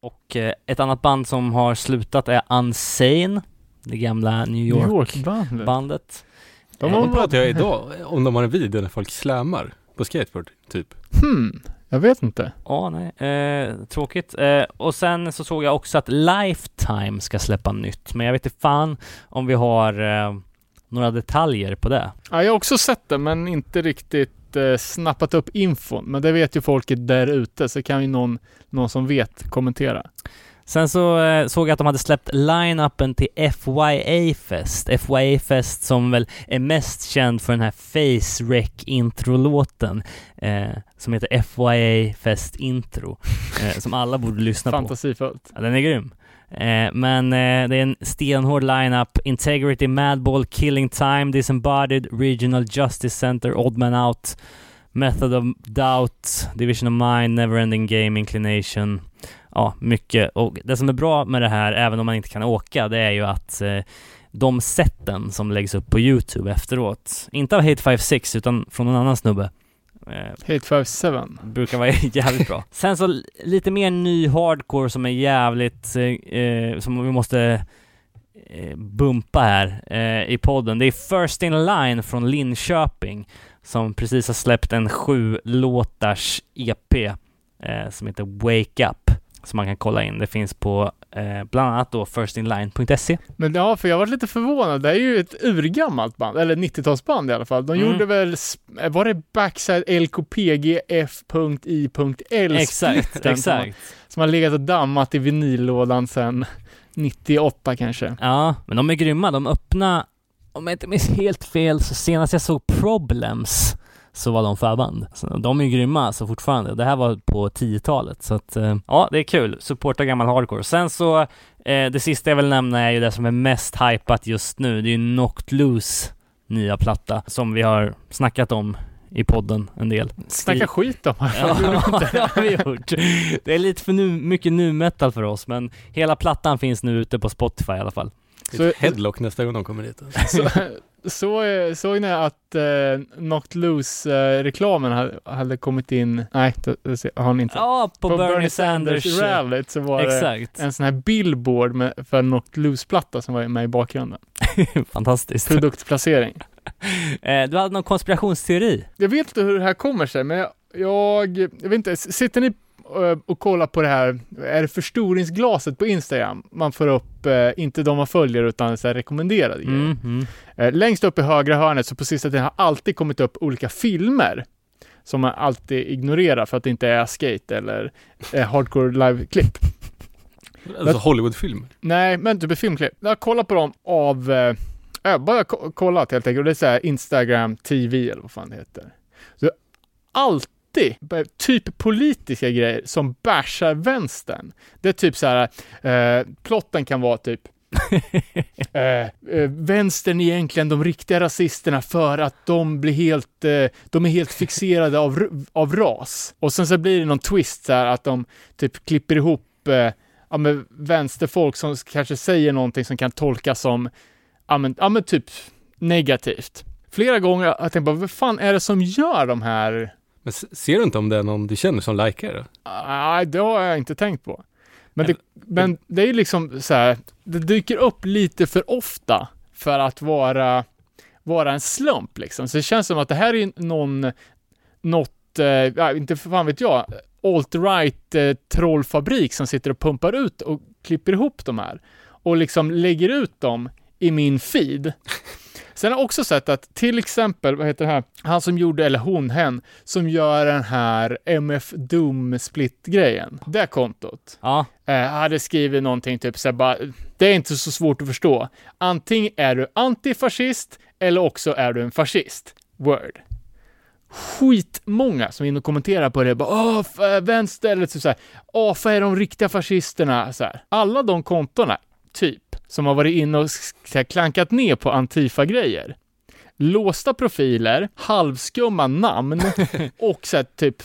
Och eh, ett annat band som har slutat är Unsane. det gamla New New York-bandet. De De har de pratar jag idag om de har en video när folk slammar på skateboard, typ. Hmm, jag vet inte. Ja, nej. Eh, tråkigt. Eh, och sen så såg jag också att Lifetime ska släppa nytt, men jag vet inte fan om vi har eh, några detaljer på det. Ja, jag har också sett det, men inte riktigt eh, snappat upp infon. Men det vet ju folket där ute, så kan ju någon, någon som vet kommentera. Sen så eh, såg jag att de hade släppt line-upen till FYA Fest. FYA Fest som väl är mest känd för den här Face Rec introlåten eh, som heter FYA Fest Intro. Eh, som alla borde lyssna på. Fantasifullt. Ja, den är grym. Eh, men eh, det är en stenhård lineup. Integrity, Madball, Killing Time, Disembodied, Regional Justice Center, Odd Man Out, Method of Doubt, Division of Mind, Neverending Game, Inclination. Ja, mycket. Och det som är bra med det här, även om man inte kan åka, det är ju att eh, de sätten som läggs upp på YouTube efteråt, inte av Hate 56 utan från någon annan snubbe, eh, Hate 57. brukar vara jävligt bra. Sen så lite mer ny hardcore som är jävligt, eh, eh, som vi måste eh, bumpa här eh, i podden. Det är First In Line från Linköping som precis har släppt en sju låtars EP eh, som heter Wake Up som man kan kolla in. Det finns på eh, bland annat då firstinline.se. Men ja, för jag var lite förvånad. Det är ju ett urgammalt band, eller 90-talsband i alla fall. De Mm. gjorde väl, sp- var det Backside LKPG F.I.L Exakt, splitten Som, exakt. som har legat och dammat i vinyllådan sedan 98 kanske. Ja, men de är grymma. De öppna, om jag inte minns helt fel, så senast jag såg Problems så var de förband. Så de är ju grymma alltså fortfarande. Det här var på 10-talet, så att eh, ja, det är kul. Supporta gammal hardcore. Sen så, eh, det sista jag vill nämna är ju det som är mest hypat just nu. Det är ju Knocked Loose nya platta som vi har snackat om i podden en del. Snacka skit om Ja, det har vi gjort. Det är lite för nu, mycket nu metal för oss, men hela plattan finns nu ute på Spotify i alla fall. Så- headlock nästa gång de kommer dit. alltså. så, så, eh, såg ni att eh, Knocked Loose-reklamen hade, kommit in? Nej, det, det har ni inte. Ja, på, Bernie, Sanders. rallyt så var det Exakt. en sån här billboard med, för Knocked Loose-platta som var med i bakgrunden. Fantastiskt. Produktplacering. Eh, du hade någon konspirationsteori? Jag vet inte hur det här kommer sig, men jag, jag, jag vet inte, sitter ni eh, och kollar på det här, är det förstoringsglaset på Instagram? Man får upp, eh, inte de man följer, utan så rekommenderade. Mm, mm. Eh, längst upp i högra hörnet, så på sista tiden har alltid kommit upp olika filmer som man alltid ignorerar för att det inte är skate eller eh, hardcore live-klipp. Alltså Hollywoodfilm. Nej, men typ filmklipp. Jag har kollat på dem av, eh, jag bara ko- kollat helt enkelt, och det är så Instagram TV eller vad fan det heter. Så alltid, typ politiska grejer som bashar vänstern. Det är typ så här, eh, plotten kan vara typ eh, eh, vänstern är egentligen de riktiga rasisterna för att de blir helt, eh, de är helt fixerade av, av ras. Och sen så blir det någon twist så här att de typ klipper ihop eh, ja, men vänsterfolk som kanske säger någonting som kan tolkas som, ja men, ja, men typ negativt. Flera gånger har jag tänkt bara, vad fan är det som gör de här Men ser du inte om det är någon du känner som likar det? Nej, det har jag inte tänkt på. Men det, men det är ju liksom så här, det dyker upp lite för ofta för att vara, vara en slump liksom. Så det känns som att det här är någon, något, eh, inte för fan vet jag, alt-right eh, trollfabrik som sitter och pumpar ut och klipper ihop de här och liksom lägger ut dem i min feed. Sen har jag också sett att till exempel, vad heter det här, han som gjorde, eller hon, hen, som gör den här MF Doom split-grejen. Det kontot. Ja, Eh, hade skrivit någonting typ såhär bara, det är inte så svårt att förstå. Antingen är du antifascist eller också är du en fascist. Word. Skitmånga som är inne och kommenterar på det, bara åh, vänster, eller typ såhär, åh, för är de riktiga fascisterna? Så här. Alla de kontona, typ, som har varit inne och här, klankat ner på Antifa-grejer. Låsta profiler, halvskumma namn och så här, typ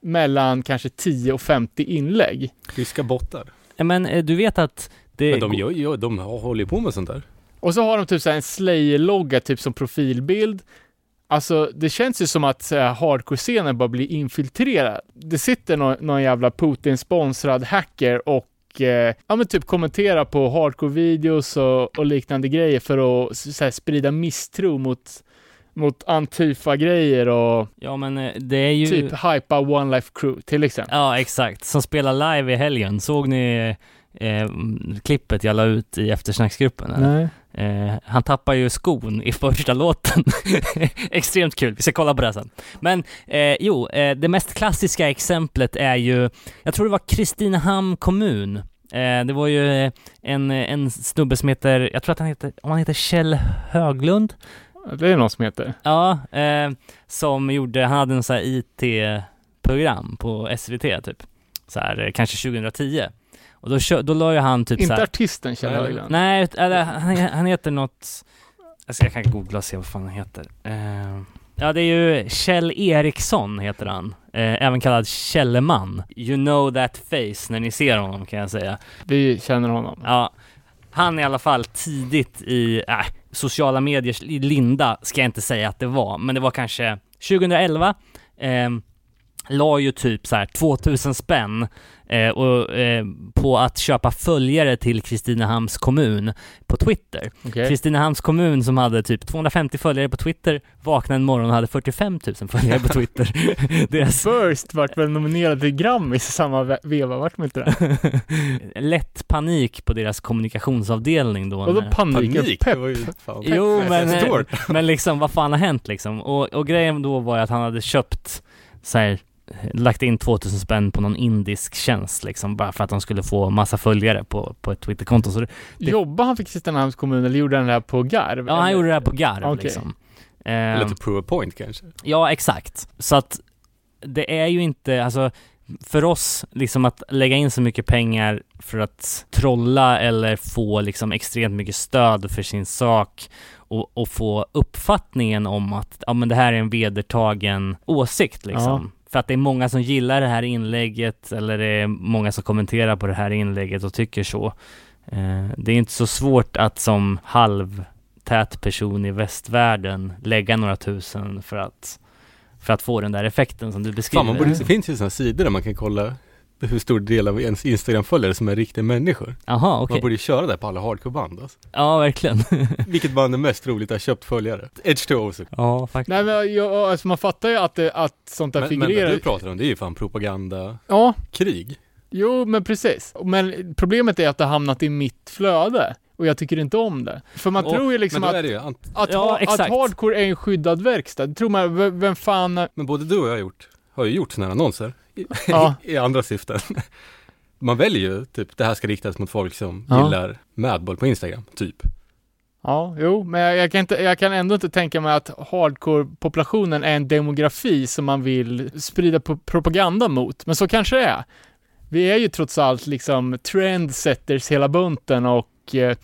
mellan kanske 10 och 50 inlägg. Ryska bottar. men eh, du vet att det... Men de, gör, ju- de håller ju på med sånt där. Och så har de typ så här en Slayer-logga typ som profilbild. Alltså det känns ju som att hardcore-scenen bara blir infiltrerad. Det sitter någon, någon jävla Putin-sponsrad hacker och och eh, ja, men typ kommentera på hardcore-videos och, och liknande grejer för att så här, sprida misstro mot, mot Antifa-grejer och Ja men eh, det är ju... typ hypa One Life Crew till exempel. Ja exakt, som spelar live i helgen. Såg ni eh, klippet jag la ut i eftersnacksgruppen? eller? Nej. Eh, han tappar ju skon i första låten. Extremt kul, vi ska kolla på det sen. Men eh, jo, eh, det mest klassiska exemplet är ju, jag tror det var Kristinehamn kommun. Eh, det var ju eh, en, en snubbe som heter, jag tror att han heter, om han heter Kjell Höglund? Det är någon som heter. Ja, eh, som gjorde, han hade en sån här IT-program på SVT typ. Så här, kanske 2010. Och då, kö- då la ju han typ så Inte här, artisten Kjell. Höglund. Nej, eller han, han heter något... Alltså jag kan googla och se vad fan han heter. Ja, det är ju Kjell Eriksson heter han. Eh, även kallad Källeman. You know that face när ni ser honom kan jag säga. Vi känner honom. Ja, han är i alla fall tidigt i äh, sociala mediers linda, ska jag inte säga att det var, men det var kanske 2011. Eh, la ju typ så här 2000 spänn eh, och, eh, på att köpa följare till Kristinehamns kommun på Twitter. Kristinehamns kommun som hade typ 250 följare på Twitter vaknade en morgon och hade 45 000 följare på Twitter. Deras First vart väl nominerad till Grammis i samma ve- veva, vart de inte det? lätt panik på deras kommunikationsavdelning då. Och då panik, Panik, pepp. det var ju fan. Jo, men, men liksom vad fan har hänt liksom? Och, och grejen då var ju att han hade köpt så här, lagt in 2000 spänn på någon indisk tjänst liksom bara för att de skulle få massa följare på, på ett Twitterkonto. Så det, Jobbade han för Kristinehamns kommun eller gjorde han det här på Garv? ja, han gjorde det här på garv Okej. liksom. Eller Ehm, till prove a point kanske. Ja, exakt. Så att det är ju inte, alltså för oss, liksom att lägga in så mycket pengar för att trolla eller få liksom extremt mycket stöd för sin sak och, och få uppfattningen om att ja, men det här är en vedertagen åsikt liksom. För att det är många som gillar det här inlägget eller det är många som kommenterar på det här inlägget och tycker så. Eh, det är inte så svårt att som halvtät person i västvärlden lägga några tusen för att för att få den där effekten som du beskriver. Fan, man borde, det finns ju sådana sidor där man kan kolla hur stor del av ens Instagram-följare som är riktiga människor. Jaha, okej. Man borde ju köra det på alla hardcore-band alltså. Ja, verkligen. Vilket band är mest roligt att ha köpt följare? Edge to Ozzy. ja, faktiskt. Nej men jag, alltså man fattar ju att, det, att sånt där Men, men figurerar. det du pratar om, det är ju fan propaganda, Ja, krig. jo men precis. Men problemet är att det har hamnat i mitt flöde. Och jag tycker inte om det. För man Och- tror ju Men liksom att, ju, att, Ja, ha, att hardcore är en skyddad verkstad. Det tror man, vem fan... men både du och jag har gjort, har ju gjort sådana här annonser. I, Ja. i andra syften. Man väljer ju typ, det här ska riktas mot folk som Ja. gillar Madball på Instagram, typ. Ja, jo, men jag, jag, kan inte, jag kan ändå inte tänka mig att hardcore-populationen är en demografi som man vill sprida pro- propaganda mot. Men så kanske det är. Vi är ju trots allt liksom trendsetters hela bunten och eh,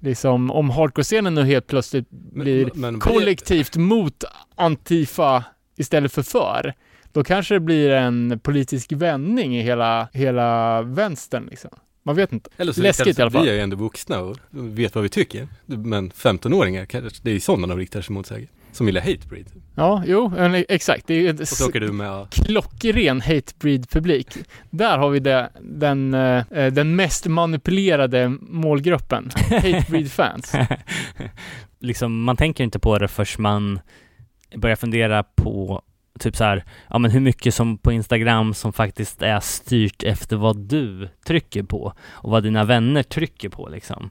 liksom om hardcore-scenen nu helt plötsligt blir men, men kollektivt mot Antifa istället för för, då kanske det blir en politisk vändning i hela, hela vänstern liksom. Man vet inte. Eller så läskigt i alla fall. Vi är ju ändå vuxna och vet vad vi tycker. Men 15-åringar, kanske, det är ju sådana de riktar sig mot säkert. Som gillar hatebreed. Ja, jo, men exakt. Det är ju ett Och så åker du med klockren hatebreed-publik. Där har vi det, den, eh, den mest manipulerade målgruppen. Hatebreed-fans. liksom, man tänker inte på det först man börjar fundera på typ så här, ja men hur mycket som på Instagram som faktiskt är styrt efter vad du trycker på och vad dina vänner trycker på liksom.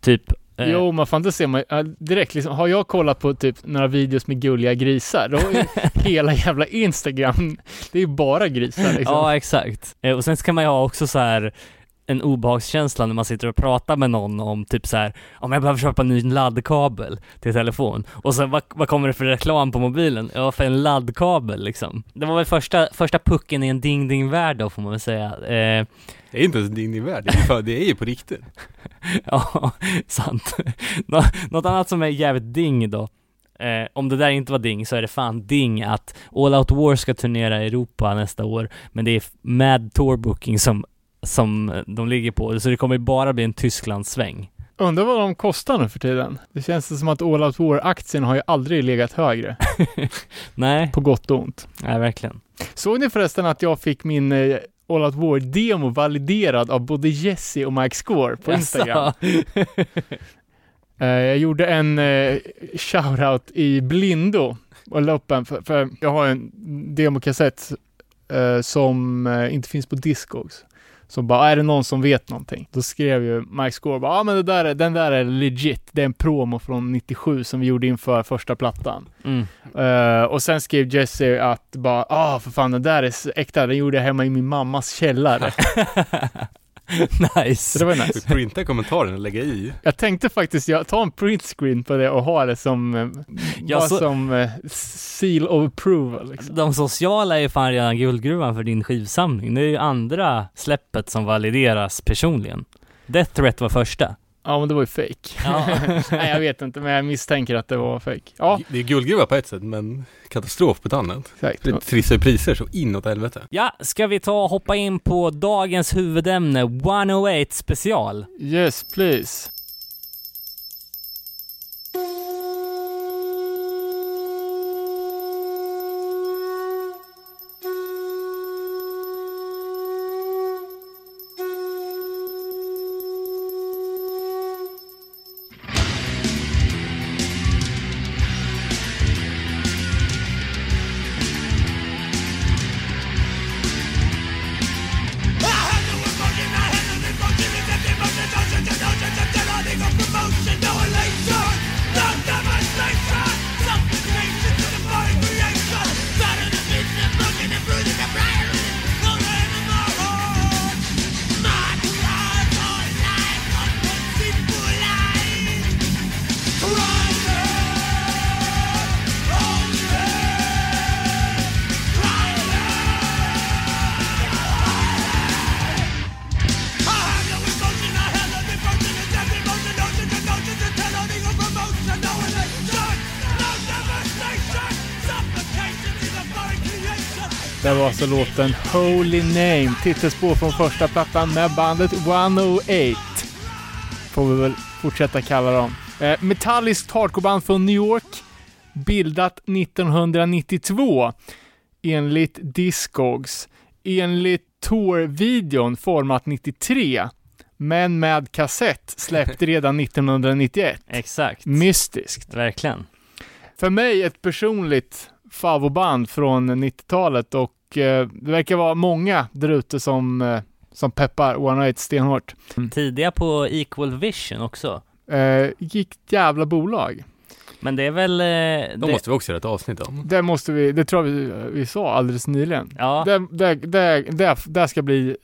Typ eh, Jo, man får inte se mig äh, direkt liksom, har jag kollat på typ några videos med gulliga grisar, då är hela jävla Instagram, det är ju bara grisar liksom. Ja, exakt. Eh, och sen ska man ju ha också så här en obehagskänsla när man sitter och pratar med någon om typ så här, om jag behöver köpa en ny laddkabel till telefon. Och sen vad, vad kommer det för reklam på mobilen? Ja, för en laddkabel liksom. Det var väl första, första pucken i en ding-ding-värld då får man väl säga. Eh, Det är inte ens din värld, det är, för, det är ju på riktigt. ja, sant. Nå, något annat som är jävligt ding då. Eh, om det där inte var ding så är det fan ding att All Out War ska turnera i Europa nästa år, men det är Mad Tour Booking som, som eh, de ligger på, så det kommer ju bara bli en Tysklandssväng. Undrar vad de kostar nu för tiden. Det känns som att All Out War-aktien har ju aldrig legat högre, Nej, på gott och ont. nej verkligen. Såg ni förresten att jag fick min eh, All Out War-demo validerad av både Jesse och Mike Score på Instagram. Eh, jag gjorde en uh, shoutout i blindo och la upp en, för, för jag har en demokassett eh, som eh, inte finns på Discogs. Så bara, är det någon som vet någonting? Då skrev ju Mike Score bara, ja ah, men det där är, den där är legit. Det är en promo från 97 som vi gjorde inför första plattan. Mm. Eh, och sen skrev Jesse att bara, ah för fan den där är äkta, den gjorde jag hemma i min mammas källare. Så nice. det var nice. Vi printar kommentaren och lägga i. Jag tänkte faktiskt jag, ta en printscreen på det och ha det som, eh, Ja, så- som eh, seal of approval. Liksom. De sociala är ju fan redan guldgruvan för din skivsamling. Det är ju andra släppet som valideras personligen. Death Threat var första. Ja, men det var ju fake. Ja. Nej, jag vet inte, men jag misstänker att det var fake. Ja, Det är guldgruva på ett sätt, men katastrof på ett annat. exakt. Det trissar ju priser så inåt helvete. ja, ska vi ta och hoppa in på dagens huvudämne, 108 special. Yes, please. Alltså låten Holy Name, titelspår från första plattan med bandet 108. Får vi väl fortsätta kalla dem. Eh, metalliskt hardcoreband från New York, bildat 1992 enligt Discogs. Enligt Tour-videon format 93, men med kassett släppt redan 1991. Exakt. Mystiskt. Verkligen. För mig ett personligt favoritband från 90-talet och det verkar vara många där ute som, eh, som peppar 108 stenhårt. Tidiga på Equal Vision också. Eh, gick jävla bolag. Men det är väl... eh, De det, måste vi också göra ett avsnitt om. Det måste vi, det tror jag vi, vi sa alldeles nyligen. Ja, Det, det, det, det, det ska bli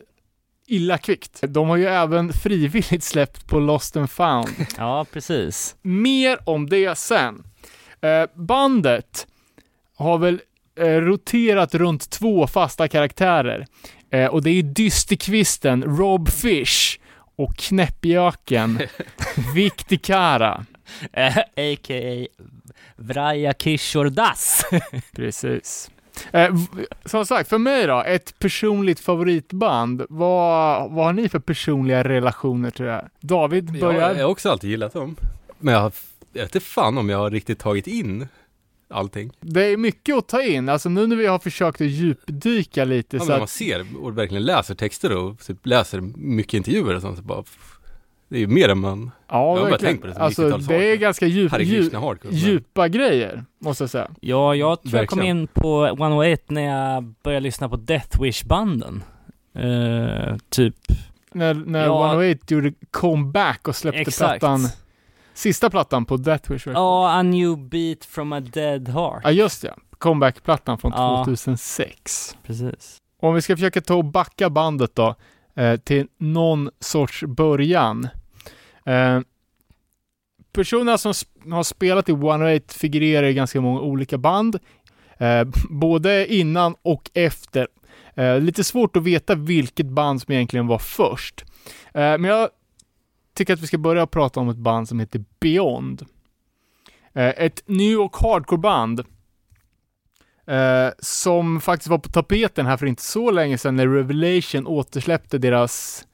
illa kvickt. De har ju även frivilligt släppt på Lost and found. ja, precis. Mer om det sen. Eh, bandet har väl eh, roterat runt två fasta karaktärer. Eh, och det är dysterkvisten Rob Fish och knäppjöken Viktikara. Eh, A.k.a. Vraja Kishordas. Precis. Eh, som sagt, för mig då, ett personligt favoritband. Vad, vad har ni för personliga relationer till det här? David Jag, börjar. jag har också alltid gillat dem. Men jag, jag vet inte fan om jag har riktigt tagit in allting. Det är mycket att ta in. Alltså nu när vi har försökt att djupdyka lite Ja, så men när man att ser och verkligen läser texter och typ läser mycket intervjuer och sånt så bara Det är ju mer än man Ja, har bara verkligen. tänkt på det som Alltså 90-talssak. det är ganska djup, djup, djupa grejer, måste jag säga. Ja, jag tror jag kom Verkligen. in på 108 när jag började lyssna på Death Wish-banden. Eh, typ. När, när Ja. 108 gjorde comeback och släppte Exakt. plattan, sista plattan på Death Wish Records. Ja, A New Beat from a Dead Heart. Ja, just det. Comeback-plattan från Ja. 2006. Precis. Om vi ska försöka ta och backa bandet då, eh, till någon sorts början. Eh, personerna som sp- har spelat i 108 figurerar i ganska många olika band, eh, både innan och efter. Eh, lite svårt att veta vilket band som egentligen var först. Eh, men jag tycker att vi ska börja prata om ett band som heter Beyond. Eh, ett New York hardcore-band eh, som faktiskt var på tapeten här för inte så länge sedan när Revelation återsläppte deras,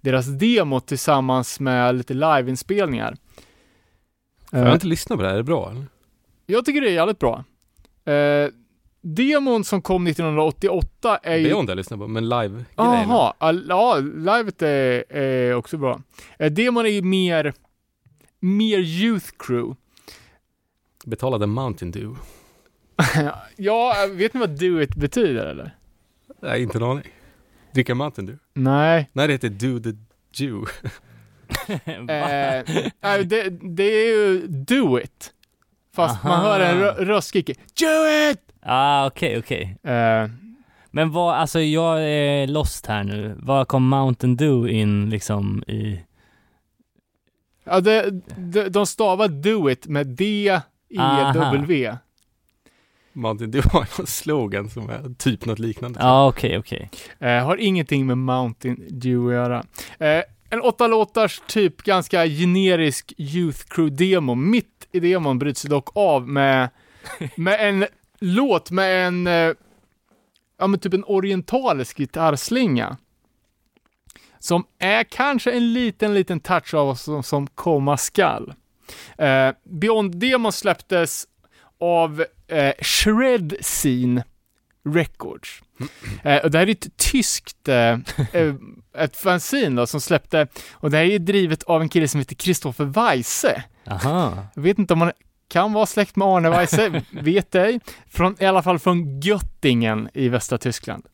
deras demo tillsammans med lite liveinspelningar. Jag har Eh, inte lyssnat på det här, är det bra eller? jag tycker det är jävligt bra. Demon som kom 1988 är ju... Beyond jag lyssnar på, men live-grejen. Jaha, ja, livet är, är också bra. Eh, demon är ju mer, mer youth crew. Betalade Mountain Dew. Ja, vet ni vad do it betyder eller? Nej, inte en aning. Dricka Mountain Dew? Nej. Nej, det heter Do the Jew. Eh, nej, det, det är ju do it. Fast man Aha. hör en rö- röst skrika do it! Ah, okej, okej. Eh, Men vad, alltså jag är lost här nu. Vad kom Mountain Dew in liksom i? ja, det, de, de stavar do it med D-E-W. Mountain Dew har en slogan som är typ något liknande. Ja, okej, okej. Eh, har ingenting med Mountain Dew att göra. Eh, en åtta låtars typ ganska generisk Youth Crew-demo. Mitt i demon bryts dock av med, med en låt med en, eh, ja men typ en orientalisk gitarrslinga. Som är kanske en liten, liten touch av vad som, som komma skall. Eh, Beyond-demon släpptes av eh, Shred Scene Records. Eh, och det här är ett tyskt, eh, eh, ett fanzine då, som släppte, och det här är drivet av en kille som heter Christopher Weisse. Aha. Jag vet inte om han kan vara släkt med Arne Weisse, vet ej. Från, I alla fall från Göttingen i västra Tyskland.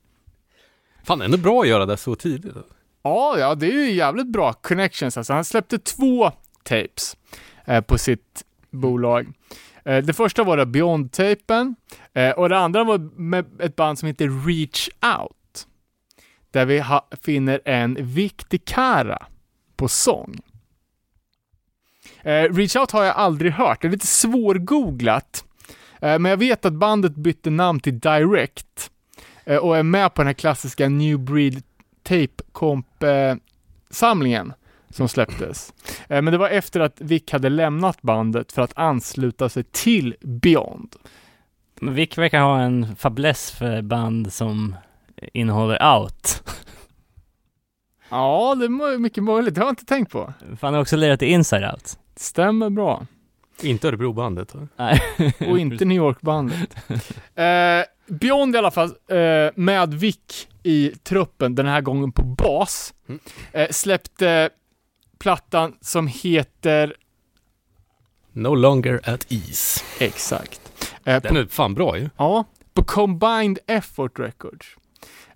Fan, ändå bra att göra det så tidigt. Ja, ja, det är ju jävligt bra connections. Alltså, han släppte två tapes eh, på sitt bolag. Eh, det första var då Beyond-tapen eh, och det andra var med ett band som heter Reach Out. Där vi finner en Victor Kara på sång. Eh, Reach Out har jag aldrig hört, det är lite svårgooglat. Eh, men jag vet att bandet bytte namn till Direct eh, och är med på den här klassiska New Breed tape comp eh, samlingen som släpptes. Eh, men det var efter att Vic hade lämnat bandet för att ansluta sig till Beyond. Men Vic verkar ha en fäbless för band som innehåller out. Ja, det är mycket möjligt. Det har jag inte tänkt på. För han har också lirat i Inside Out. Stämmer bra. Inte Örebrobandet. Nej. Och inte New York-bandet. Eh, Beyond i alla fall, eh, med Vic i truppen, den här gången på bas, Mm. eh, släppte plattan som heter No longer at ease. exakt. Eh, på Den är fan bra ju. Ja, på Combined Effort Records.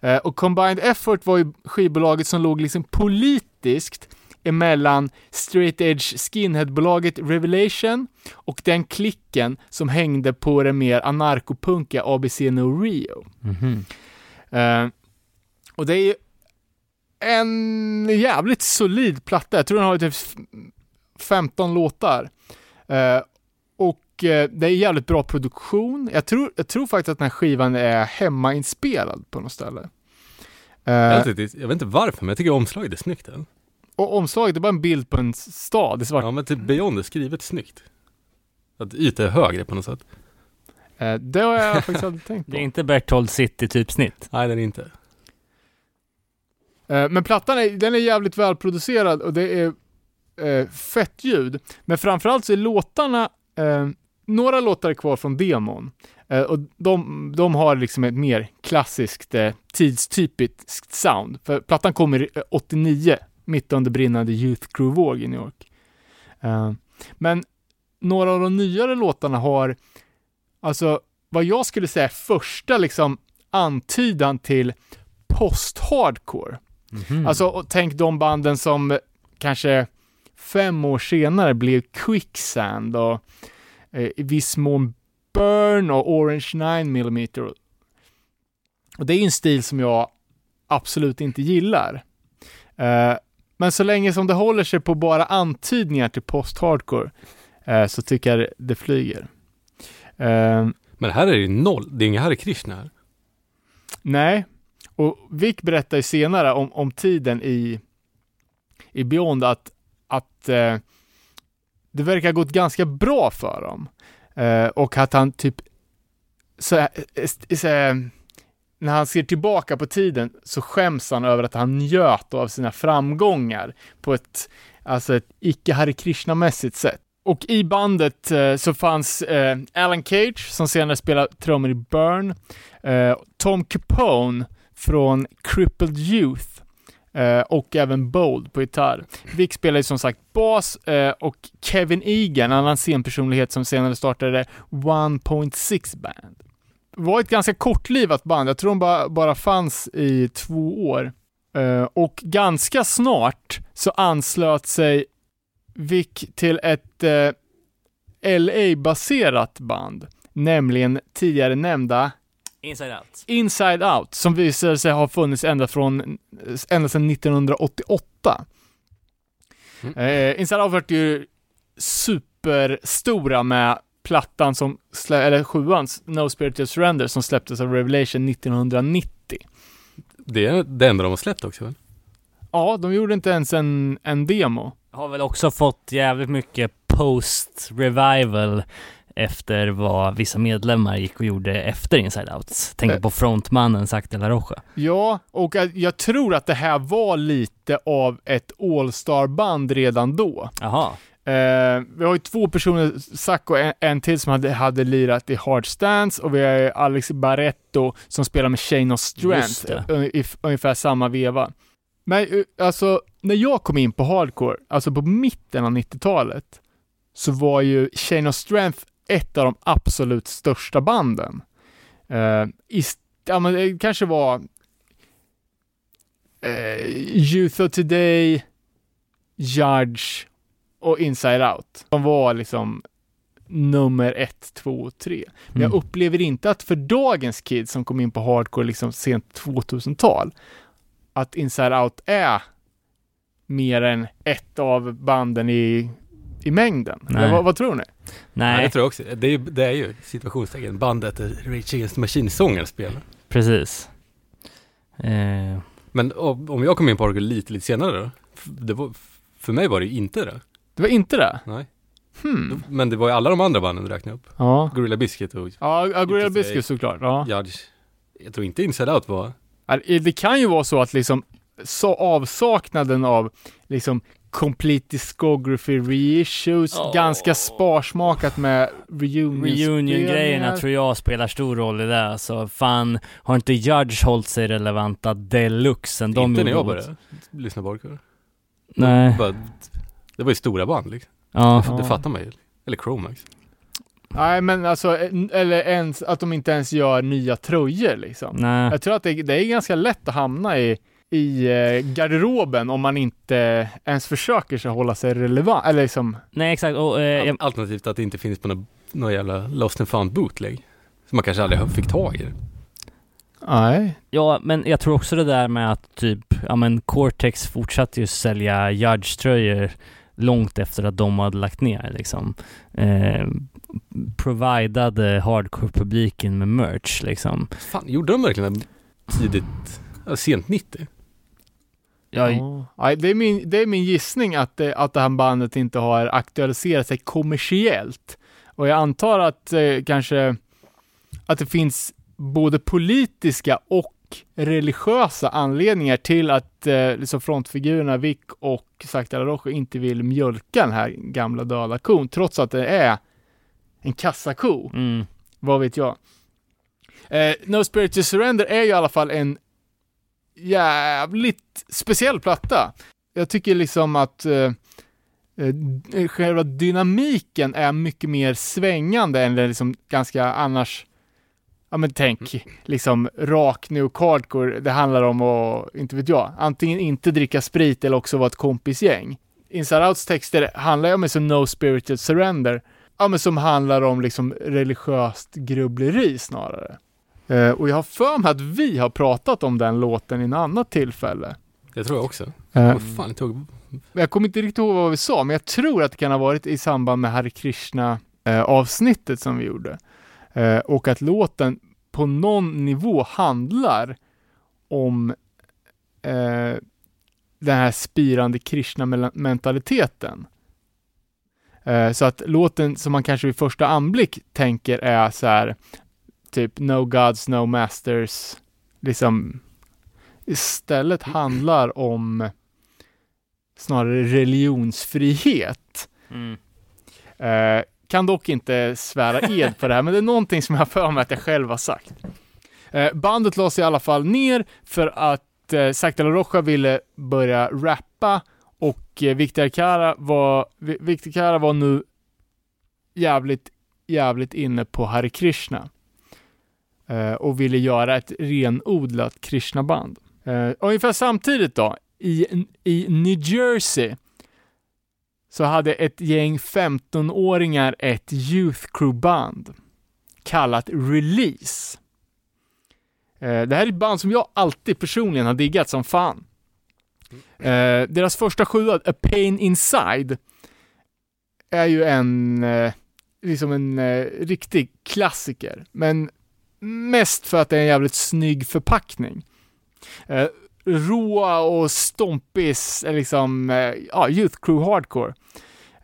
Eh, och Combined Effort var ju skivbolaget som låg liksom politiskt emellan straight edge skinhead-bolaget Revelation och den klicken som hängde på det mer anarkopunkiga ABC No Rio. Mhm. Eh, och det är ju en jävligt solid platta. Jag tror den har typ f- 15 låtar. Eh, och eh, det är jävligt bra produktion. Jag tror, jag tror faktiskt att den här skivan är hemmainspelad på något ställe. Eh, Jag, vet inte, jag vet inte varför, men jag tycker omslaget är snyggt. Eller? och omslaget, det är bara en bild på en stad i svart. Ja, men typ Beyond är skrivet snyggt. Att yta är högre på något sätt. Eh, det har jag faktiskt aldrig tänkt på. Det är inte Berthold City typsnitt. Nej, den är inte. Eh, Men plattan är, den är jävligt välproducerad och det är eh, fett ljud. Men framförallt så är låtarna, eh, några låtar är kvar från demon. Eh, och de, de har liksom ett mer klassiskt, eh, tidstypiskt sound. För plattan kommer eh, 89, mitt under brinnande Youth Crew-våg i New York. Eh, men några av de nyare låtarna har, alltså vad jag skulle säga första liksom antydan till post-hardcore. Mhm. Alltså, och tänk de banden som kanske fem år senare blev Quicksand och eh, i viss mån Burn och Orange 9mm. Och det är ju en stil som jag absolut inte gillar. Eh, men så länge som det håller sig på bara antydningar till post-hardcore eh, så tycker jag det flyger. Eh, Men här är det ju noll. Det är inga Hare Krishna här. Nej, och Vic berättar ju senare om, om tiden i, i Beyond att, att eh, det verkar ha gått ganska bra för dem. Eh, och att han typ, så, eh, så, när han ser tillbaka på tiden så skäms han över att han njöt av sina framgångar på ett, alltså ett icke Hare Krishna-mässigt sätt. och i bandet eh, så fanns eh, Alan Cage som senare spelade trummor i Burn, eh, Tom Capone från Crippled Youth eh, och även Bold på gitarr. Vic spelade ju som sagt bas eh, och Kevin Egan, en annan scenpersonlighet som senare startade 1.6 Band. Det var ett ganska kortlivat band, jag tror de bara, bara fanns i två år. Eh, och ganska snart så anslöt sig Vic till ett eh, LA-baserat band, nämligen tidigare nämnda Inside Out. Inside Out, som visade sig ha funnits ända, från, ända sedan 1988. Mm. Eh, Inside Out var ju superstora med plattan som, slä, eller sjuan, No Spirit of Surrender, som släpptes av Revelation 1990. Det är det enda de har släppt också väl? Ja, de gjorde inte ens en, en demo. Har väl också fått jävligt mycket post-revival efter vad vissa medlemmar gick och gjorde efter Inside Out. Tänk Eh. på frontmannen Zac de la Rocha. Ja, och jag, tror att det här var lite av ett All-star-band redan då. Jaha. Eh, vi har ju två personer, Zac och en, en till som hade, hade lirat i Hard Stance och vi har ju Alex Barretto som spelar med Shane of Strength i ungefär samma veva. Men eh, alltså, när jag kom in på hardcore, alltså på mitten av 90-talet, så var ju Shane of Strength ett av de absolut största banden. I, ja, men det kanske var eh, Youth of Today, Judge och Inside Out. De var liksom nummer ett, två och tre. Men jag Mm. upplever inte att för dagens kids som kom in på hardcore liksom sent 2000-tal, att Inside Out är mer än ett av banden i, i mängden. Vad, vad tror ni? Ja, Nej, det tror jag också. Det är, ju- det är ju situationstecken bandet där Rage Against the Machine-sången spelar. precis. Eh, Men om jag kom in på Hardcore lite, lite senare då? Det var, för mig var det ju inte det. Det var inte det? Nej. Hmm. Men det var ju alla de andra banden du räknade upp. Ja. Gorilla Biscuit och Ja, ja Gorilla Biscuit såklart. Ja. Judge. Jag tror inte Inside Out var... Ja, Det kan ju vara så att liksom så avsaknaden av liksom complete discography reissues, Åh. ganska sparsmakat med reunion Reunion-grejerna tror jag spelar stor roll i det. Alltså fan, har inte Judge hållit sig relevanta deluxe sen de inte när jag började lyssna på Hardcore. Nej. Det var ju stora band liksom. Ja. Det fattar man ju. Eller Chromax. Nej, men alltså, eller ens att de inte ens gör nya tröjor liksom. Nej. Jag tror att det, det är ganska lätt att hamna i, i eh, garderoben om man inte ens försöker sig hålla sig relevant, eller liksom, Nej exakt, och eh, jag, Alternativt att det inte finns på någon, någon jävla Lost and found bootleg. Som man kanske aldrig fick tag i. nej. Ja, men jag tror också det där med att typ, ja men Cortex fortsatte ju sälja Judge-tröjor långt efter att de hade lagt ner liksom. Eh, providade hardcore-publiken med merch liksom. Fan, gjorde de verkligen det tidigt, sent 90? Ja, Ja. Det, är min, det är min gissning att det, att det här bandet inte har aktualiserat sig kommersiellt. Och jag antar att eh, kanske att det finns både politiska och religiösa anledningar till att eh, liksom frontfigurerna Vic och la Rocha inte vill mjölka den här gamla döda kon, trots att det är en kassako. mm, Vad vet jag. Eh, no Spirit to Surrender är ju i alla fall en jävligt speciell platta. Jag tycker liksom att eh, eh, själva dynamiken är mycket mer svängande än det liksom ganska annars Ja men tänk, liksom rak nu hardcore, det handlar om att, inte vet jag, antingen inte dricka sprit eller också vara ett kompisgäng. Inside Outs texter handlar ju om sån No Spirited Surrender, ja men som handlar om liksom religiöst grubbleri snarare. Eh, och jag har för mig att vi har pratat om den låten i en annat tillfälle. Det tror jag också. Eh, Vad fan, jag tog... jag kommer inte riktigt ihåg vad vi sa, men jag tror att det kan ha varit i samband med Hare Krishna eh, avsnittet som vi gjorde. Eh, och att låten på någon nivå handlar om eh, den här spirande Krishna-mentaliteten. Eh, så att låten som man kanske vid första anblick tänker är så här, typ No Gods, No Masters, liksom istället handlar om snarare religionsfrihet. mm. Eh, kan dock inte svära ed på det här, men det är någonting som jag har för mig att jag själv har sagt. Eh, bandet lades i alla fall ner för att eh, Zac de la Rocha ville börja rappa och eh, Victor Cara var, Vi- Victor Cara var nu jävligt, jävligt inne på Hare Krishna. Eh, och ville göra ett renodlat Krishna-band. Eh, ungefär samtidigt då, i, i New Jersey, så hade ett gäng 15-åringar ett Youth Crew-band kallat Release. Eh, det här är ett band som jag alltid personligen har diggat som fan. Eh, deras första sjua, A Pain Inside, är ju en, eh, liksom en eh, riktig klassiker. Men mest för att det är en jävligt snygg förpackning. Eh, råa och stompis är liksom, eh, ja, Youth Crew Hardcore.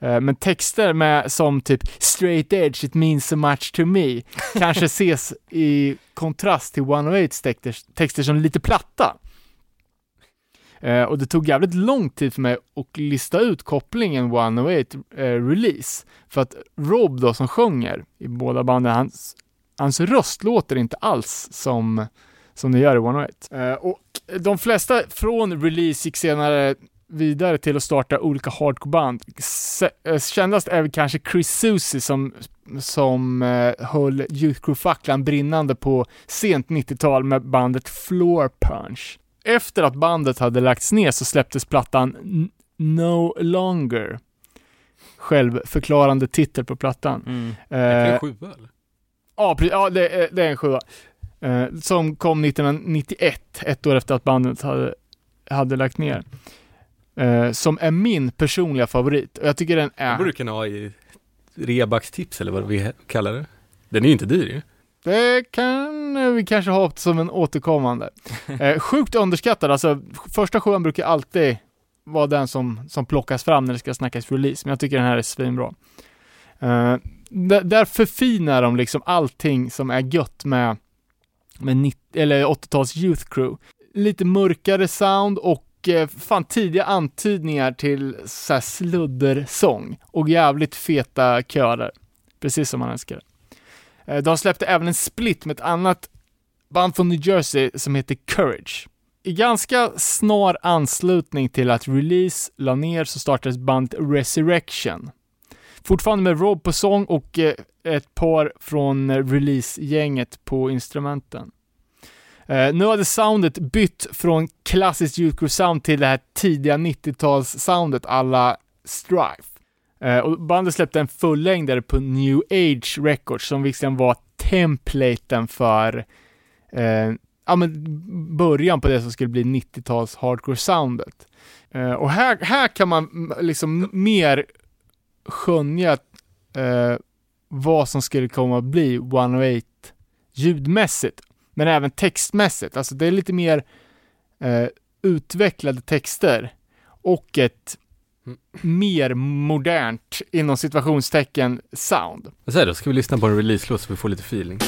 Eh, men texter med som typ straight edge, it means so much to me, kanske ses i kontrast till 108 texter, texter som lite platta. Eh, och det tog jävligt lång tid för mig att lista ut kopplingen 108 eh, release. För att Rob då som sjunger i båda banden, hans, hans röst låter inte alls som, som det gör i 108. Eh, och de flesta från release gick senare vidare till att starta olika hardcoreband. Eh, Kändast är väl kanske Chris Susie som, som eh, höll Youth Crew-facklan brinnande på sent 90-tal med bandet Floor Punch. Efter att bandet hade lagts ner så släpptes plattan No Longer. Självförklarande titel på plattan. Mm. Det är Eh, en sjua eller? Ja, pre- ja det, är, det är en sjua. Eh, som kom 1991, ett år efter att bandet hade, hade lagt ner. Eh, som är min personliga favorit. Och jag tycker den är... borde du kunna ha i Rebaks-tips eller vad vi kallar det. Den är ju inte dyr ju. Det kan vi kanske ha som en återkommande. Eh, sjukt underskattad, alltså första sjuan brukar alltid vara den som, som plockas fram när det ska snackas release, men jag tycker den här är svinbra. Eh, där, där förfinar de liksom allting som är gött med, med 90, eller 80-tals Youth Crew. Lite mörkare sound och eh, fan tidiga antydningar till såhär sluddersång och jävligt feta körer. Precis som man älskar det. Eh, de släppte även en split med ett annat band från New Jersey som heter Courage. I ganska snar anslutning till att Release la ner så startades bandet Resurrection. Fortfarande med Rob på sång och eh, ett par från eh, Release-gänget på instrumenten. Eh, nu hade soundet bytt från klassiskt Youth Crew sound till det här tidiga 90-tals-soundet alla Strife. Och bandet släppte en fullängdare på New Age Records som visserligen var templaten för eh, ja, men början på det som skulle bli 90-tals hardcore-soundet. Eh, och här, här kan man liksom mer skönja eh, vad som skulle komma att bli 108 ljudmässigt, men även textmässigt. Alltså det är lite mer eh, utvecklade texter och ett mer modernt, inom situationstecken, sound. Jag säger då, ska vi lyssna på en release-låt så vi får lite feeling?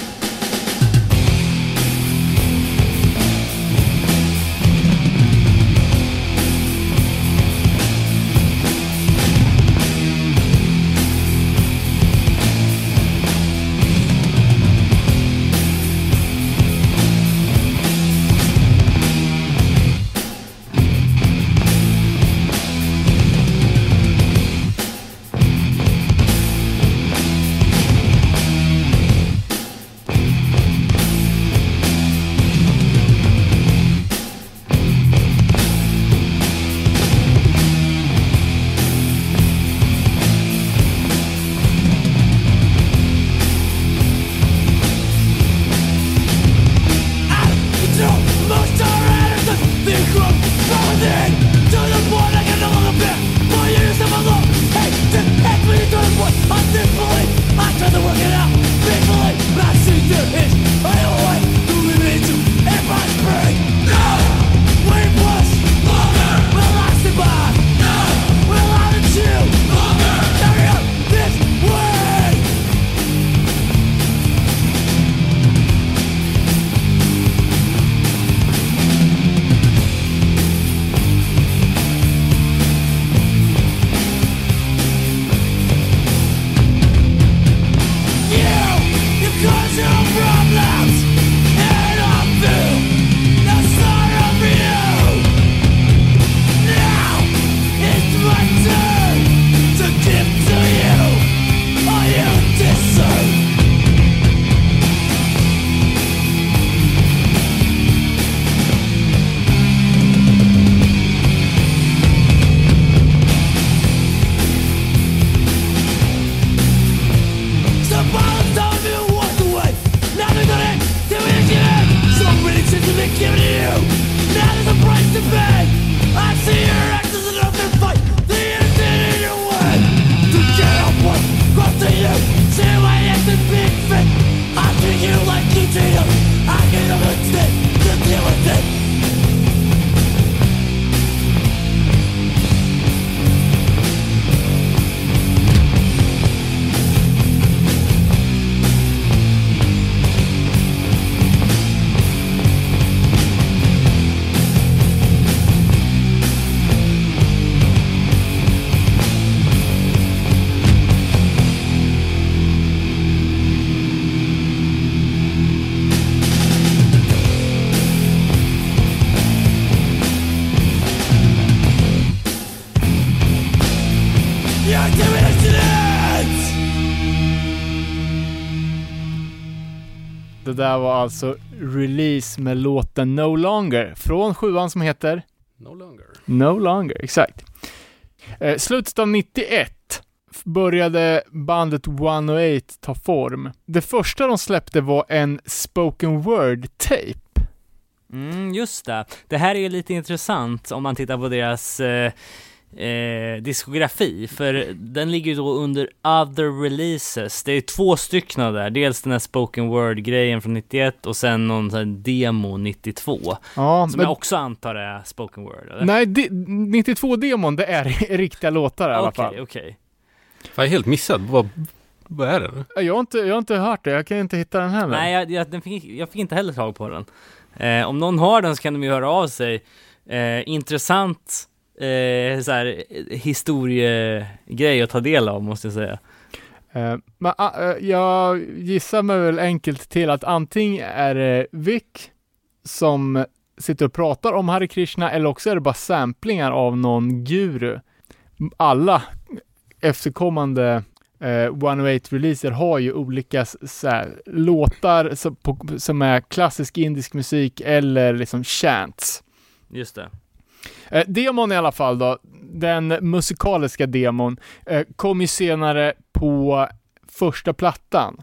Där var alltså release med låten No Longer från sjuan som heter No longer. No Longer, exakt. Eh, slutet av 91 började bandet 108 ta form. Det första de släppte var en spoken word-tape. Mm, just det. Det här är ju lite intressant om man tittar på deras eh, eh, diskografi, för den ligger ju då under other releases. Det är två stycken där, dels den här spoken word-grejen från 91 och sen någon sån här demo 92. Ja, Som jag också antar är spoken word, eller? Nej, 92-demon, det är riktiga låtar i alla fall. Okej, okej. Jag är helt missad. Vad, vad är det? Jag har, inte, jag har inte hört det, jag kan inte hitta den heller. Nej, jag, jag, den fick, jag fick inte heller tag på den. Eh, om någon har den så kan de ju höra av sig. Eh, intressant eh, så här, historiegrej att ta del av, måste jag säga. Eh, men eh, jag gissar mig väl enkelt till att antingen är det Vic som sitter och pratar om Hare Krishna eller också är det bara samplingar av någon guru. Alla efterkommande eh, 108-releaser har ju olika s- så här, låtar som, på, som är klassisk indisk musik eller liksom chants. Just det. Eh, demon i alla fall då, den musikaliska demon, eh, kom ju senare på första plattan.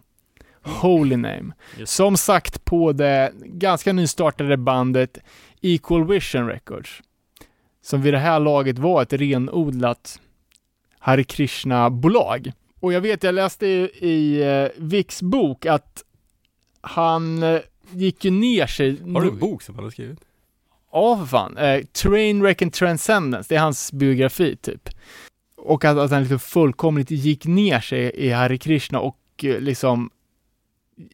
Holy Name. Just. Som sagt på det ganska nystartade bandet Equal Vision Records. Som vid det här laget var ett renodlat Hare Krishna-bolag. Och jag vet, jag läste i, i eh, Vicks bok att han eh, gick ju ner sig. Har du en bok som han har skrivit? Ja, för fan. Eh, Trainwreck and Transcendence, det är hans biografi typ. Och att, att han liksom fullkomligt gick ner sig i Hare Krishna och eh, liksom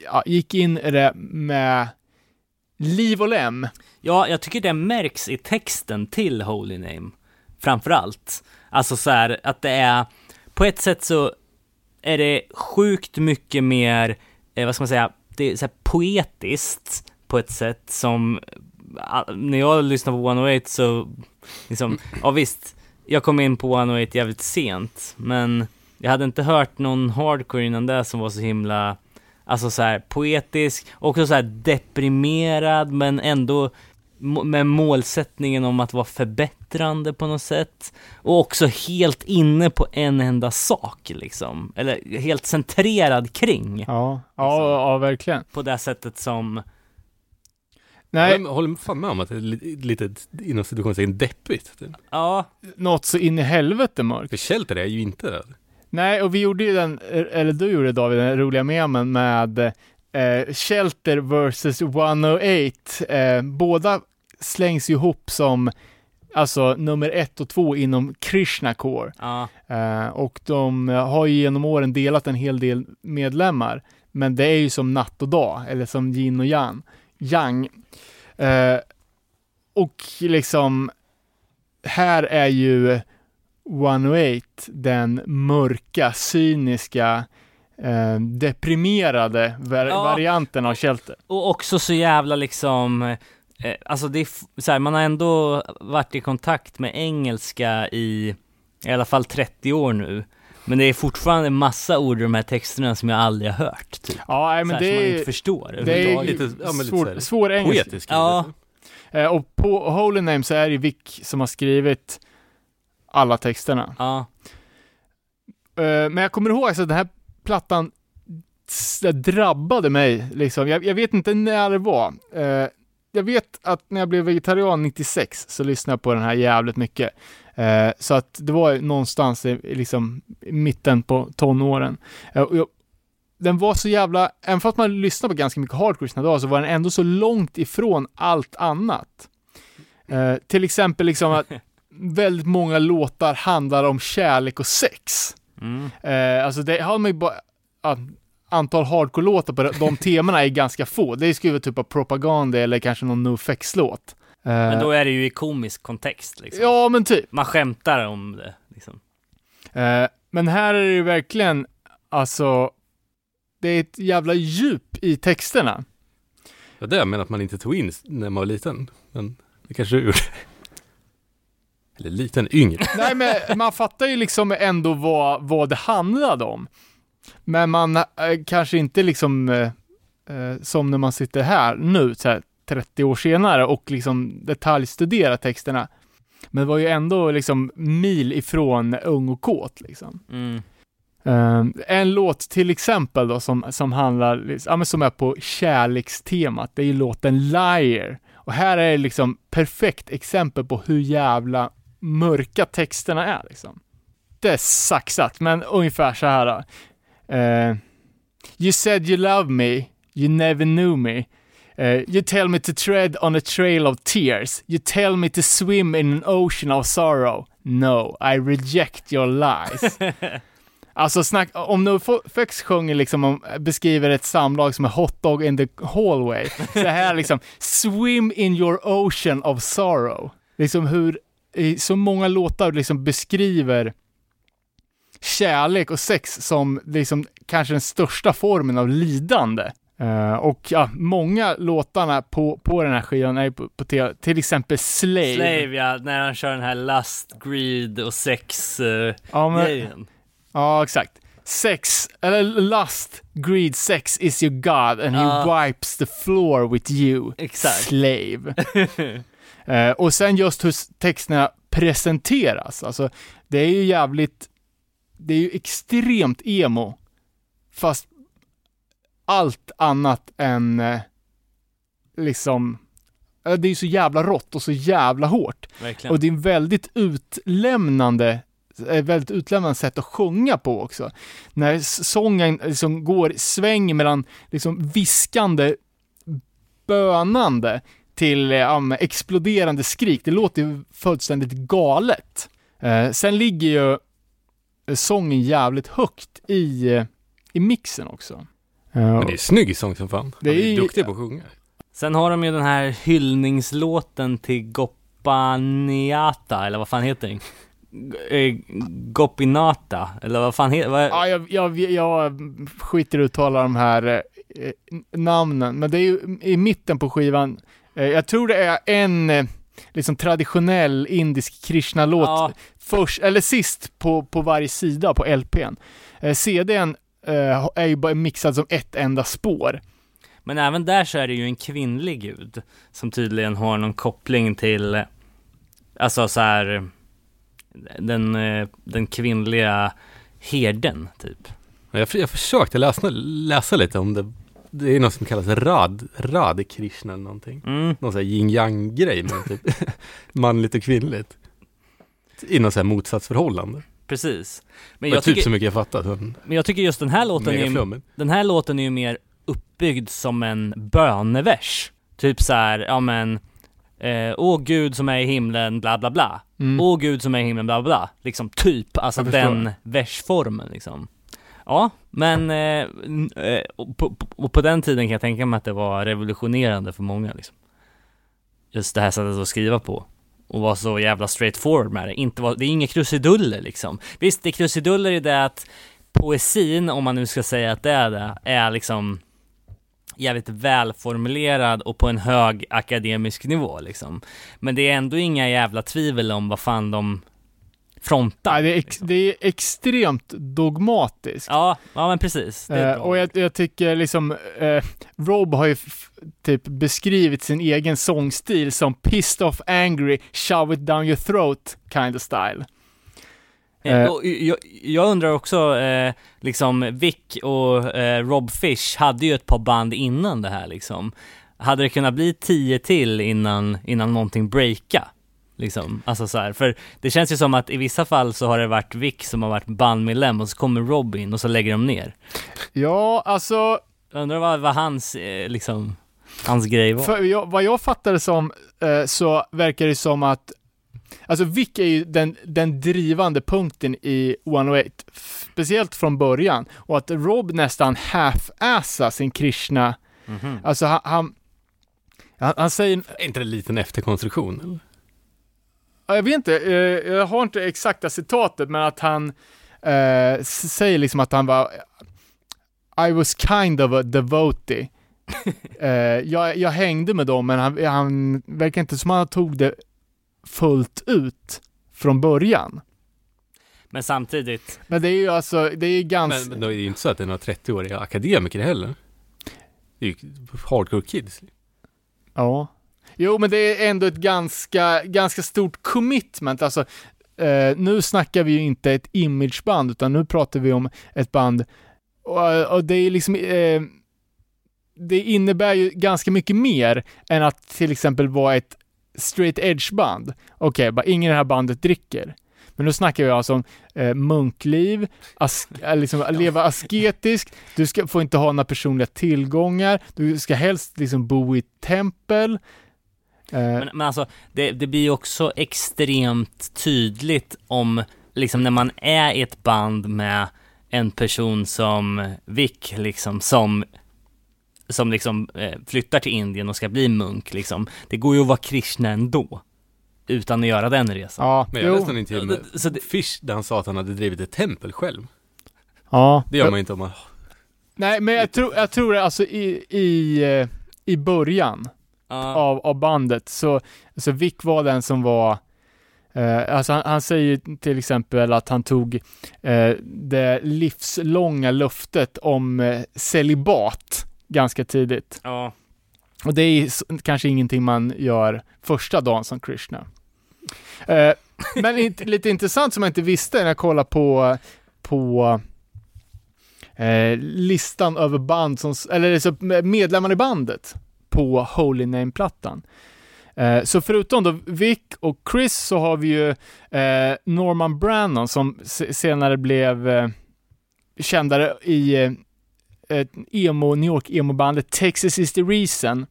ja, gick in i det med liv och lem. Ja, jag tycker det märks i texten till Holy Name, framför allt. Alltså så här, att det är, på ett sätt så är det sjukt mycket mer, eh, vad ska man säga, det är så här poetiskt på ett sätt som, när jag lyssnar på 108 så, liksom, ja visst, jag kom in på 108 jävligt sent, men jag hade inte hört någon hardcore innan det som var så himla, alltså så här poetisk, också så här deprimerad, men ändå med målsättningen om att vara förbättrande på något sätt. Och också helt inne på en enda sak liksom. Eller helt centrerad kring. Ja, ja, Liksom. ja verkligen. På det sättet som, Nej, Jag håller fan med om att det är li- lite, inom situationstecken, deppigt. ja, något så in i helvete mörkt. För Shelter är ju inte det. Nej, och vi gjorde ju den, eller du gjorde David, den roliga memen med eh, Shelter versus 108. Eh, båda slängs ju ihop som alltså nummer ett och två inom Krishna Core. ja, Eh, och de har ju genom åren delat en hel del medlemmar. Men det är ju som natt och dag, eller som yin och yang. Yang. Eh, och liksom, här är ju 108 den mörka, cyniska, eh, deprimerade var- Ja. varianten av Shelter. och också så jävla liksom, eh, alltså det är så här, man har ändå varit i kontakt med engelska i, i alla fall 30 år nu. Men det är fortfarande en massa ord i de här texterna som jag aldrig har hört, typ. Ja, nej, så men här, som man det inte är, förstår det är. Lite- ja, men lite svår, här svår engelska. Poetisk. Ja. Eh, och på Holy Name så är det Vic som har skrivit alla texterna. Ja, Eh, men jag kommer ihåg att den här plattan det drabbade mig. Liksom. Jag, jag vet inte när det var. Eh, jag vet att när jag blev vegetarian 96 så lyssnade jag på den här jävligt mycket. Eh, så att det var någonstans i, liksom, i mitten på tonåren. Eh, jag, den var så jävla, även fast man lyssnade på ganska mycket hardcore sina dagar så var den ändå så långt ifrån allt annat. Eh, till exempel liksom att väldigt många låtar handlar om kärlek och sex. mm. Alltså det har man ju bara, ja, antal hardcore-låtar på de, temana är ganska få. Det är skrivet typ av propaganda eller kanske någon NoFX-låt. Eh, Men då är det ju i komisk kontext liksom. Ja, men typ. Man skämtar om det, liksom. Eh, men här är det ju verkligen, alltså, det är ett jävla djup i texterna. Ja, det jag menar att man inte tog in när man var liten. Men det kanske du gjorde. Eller liten, yngre. Nej, men man fattar ju liksom ändå vad, vad det handlade om. Men man eh, kanske inte liksom, eh, eh, som när man sitter här nu, så här 30 år senare och liksom detaljstuderar texterna. Men var ju ändå liksom mil ifrån ung och kåt liksom. Mm. Eh, en låt till exempel då som, som handlar, ja men som är på kärlekstemat, det är ju låten Liar. Och här är det liksom perfekt exempel på hur jävla mörka texterna är liksom. Det är saxat, men ungefär så här då. Eh, you said you love me, you never knew me. Uh, you tell me to tread on a trail of tears. You tell me to swim in an ocean of sorrow. No, I reject your lies. alltså snack, om NoFX sjunger liksom om, beskriver ett samlag som är hotdog in the hallway. Så här liksom, swim in your ocean of sorrow. Liksom hur i så många låtar liksom beskriver kärlek och sex som liksom kanske den största formen av lidande. Uh, och ja, många låtarna på, på den här skivan är på, på till, till exempel Slave. Slave ja, när han kör den här lust, greed och sex uh, ja, men, grejen. Ja, exakt. Sex, eller lust, greed, sex is your God and Ja. he wipes the floor with you. Exakt. Slave. Eh, och sen just hur texterna presenteras. Alltså, det är ju jävligt, det är ju extremt emo. Fast allt annat än eh, liksom, eh, det är ju så jävla rått och så jävla hårt. Verkligen. Och det är en väldigt utlämnande, ett väldigt utlämnande sätt att sjunga på också. När sången liksom går, svänger mellan liksom viskande, bönande till eh, men exploderande skrik. Det låter ju fullständigt galet. Eh, sen ligger ju eh, sången jävligt högt i, eh, i mixen också. Eh, Men det är snygg sång som fan. Det Han är är- duktig på att sjunga. Sen har de ju den här hyllningslåten till Goppaniata, eller vad fan heter den? Eh, Goppinata, eller vad fan heter vad... Ja, jag, jag, jag skiter i att uttala de här eh, namnen, men det är ju i mitten på skivan. Eh, jag tror det är en eh, liksom traditionell indisk Krishna-låt Ja, först, eller sist på, på varje sida på LPn. Eh, CDn eh, är ju bara mixad som ett enda spår. men även där så är det ju en kvinnlig gud som tydligen har någon koppling till, alltså så här den, eh, den kvinnliga herden typ. Jag, jag försökte läsa, läsa lite om det. Det är något som kallas rad, rad krishna eller någonting. Mm. Någon sån här yin yang grej med typ manligt och kvinnligt. I något sån här motsatsförhållande. Precis. Men jag, jag typ tycker, så mycket jag fattat. Men jag tycker just den här låten är ju. Den här låten är ju mer uppbyggd som en bönevers. Typ så här, ja men, eh, åh gud som är i himlen, bla bla bla. Mm. Åh gud som är i himlen, bla bla bla. Liksom typ, alltså den versformen liksom. Ja, men eh, eh, och på, på, och på den tiden kan jag tänka mig att det var revolutionerande för många liksom. Just det här sättet att skriva på. Och vara så jävla straightforward med det. Inte var, det är inga krusiduller liksom. Visst, det är krusiduller i det att poesin, om man nu ska säga att det är det, är liksom jävligt välformulerad och på en hög akademisk nivå liksom. Men det är ändå inga jävla tvivel om vad fan de frontar. Nej, det, är ex, liksom. det är extremt dogmatiskt. Ja, ja men precis. Eh, och jag, jag tycker liksom, eh, Rob har ju typ beskrivit sin egen sångstil som pissed off angry, shove it down your throat kind of style. Eh, Eh. och jag, jag undrar också, eh, liksom Vic och eh, Rob Fish hade ju ett par band innan det här liksom. Hade det kunnat bli tio till innan, innan någonting breaka? Liksom, alltså så här, för det känns ju som att i vissa fall så har det varit Vic som har varit bandmedlem och så kommer Rob in och så lägger de ner. Ja, alltså, Jag undrar vad, vad hans, eh, liksom, hans grej var. för jag, vad jag fattade som, eh, så verkar det som att Alltså Vic är ju den, den drivande punkten i 108, speciellt från början. Och att Rob nästan half-assar sin Krishna, Mhm. alltså han, han, han, han säger, Är inte det en liten efterkonstruktion? Eller? Ja, Jag vet inte, eh, jag har inte exakta citatet, men att han eh, säger liksom att han var I was kind of a devotee. eh, jag, jag hängde med dem, men han, han verkar inte som att han tog det fullt ut från början. Men samtidigt, Men det är ju alltså, det är ju ganska... Men, men då är det ju inte så att det är några 30-åriga akademiker heller. Det är ju hardcore kids. Ja. Jo, men det är ändå ett ganska, ganska stort commitment. Alltså, eh, nu snackar vi ju inte ett imageband, utan nu pratar vi om ett band och, och det är liksom eh, det innebär ju ganska mycket mer än att till exempel vara ett straight edge-band. Okej, okay, ingen i det här bandet dricker. Men nu snackar vi alltså om eh, munkliv, eh, liksom, leva asketiskt, du ska, får inte ha några personliga tillgångar, du ska helst liksom bo i tempel. Eh. Men, men alltså, det, det blir ju också extremt tydligt om, liksom när man är i ett band med en person som Vic, liksom, som som liksom eh, flyttar till Indien och ska bli munk liksom. Det går ju att vara krishna ändå. Utan att göra den resan. Ja, Men jag läste en intervju med så det... Fish där han sa att han hade drivit ett tempel själv. Ja. Det gör man inte om man... Nej, men jag tror, jag tror alltså i, i, eh, i början uh. av, av bandet så, så Vic var den som var Uh, alltså han, han, säger till exempel att han tog uh, det livslånga löftet om uh, celibat ganska tidigt. Ja. Och det är kanske ingenting man gör första dagen som Krishna. Uh, men lite intressant som jag inte visste när jag kollade på, på listan över band som, eller så medlemmar i bandet på Holy Name-plattan. Eh, så förutom då Vic och Chris så har vi ju eh, Norman Brannon som senare blev eh, kändare i ett emo, New York emo-bandet Texas is the reason.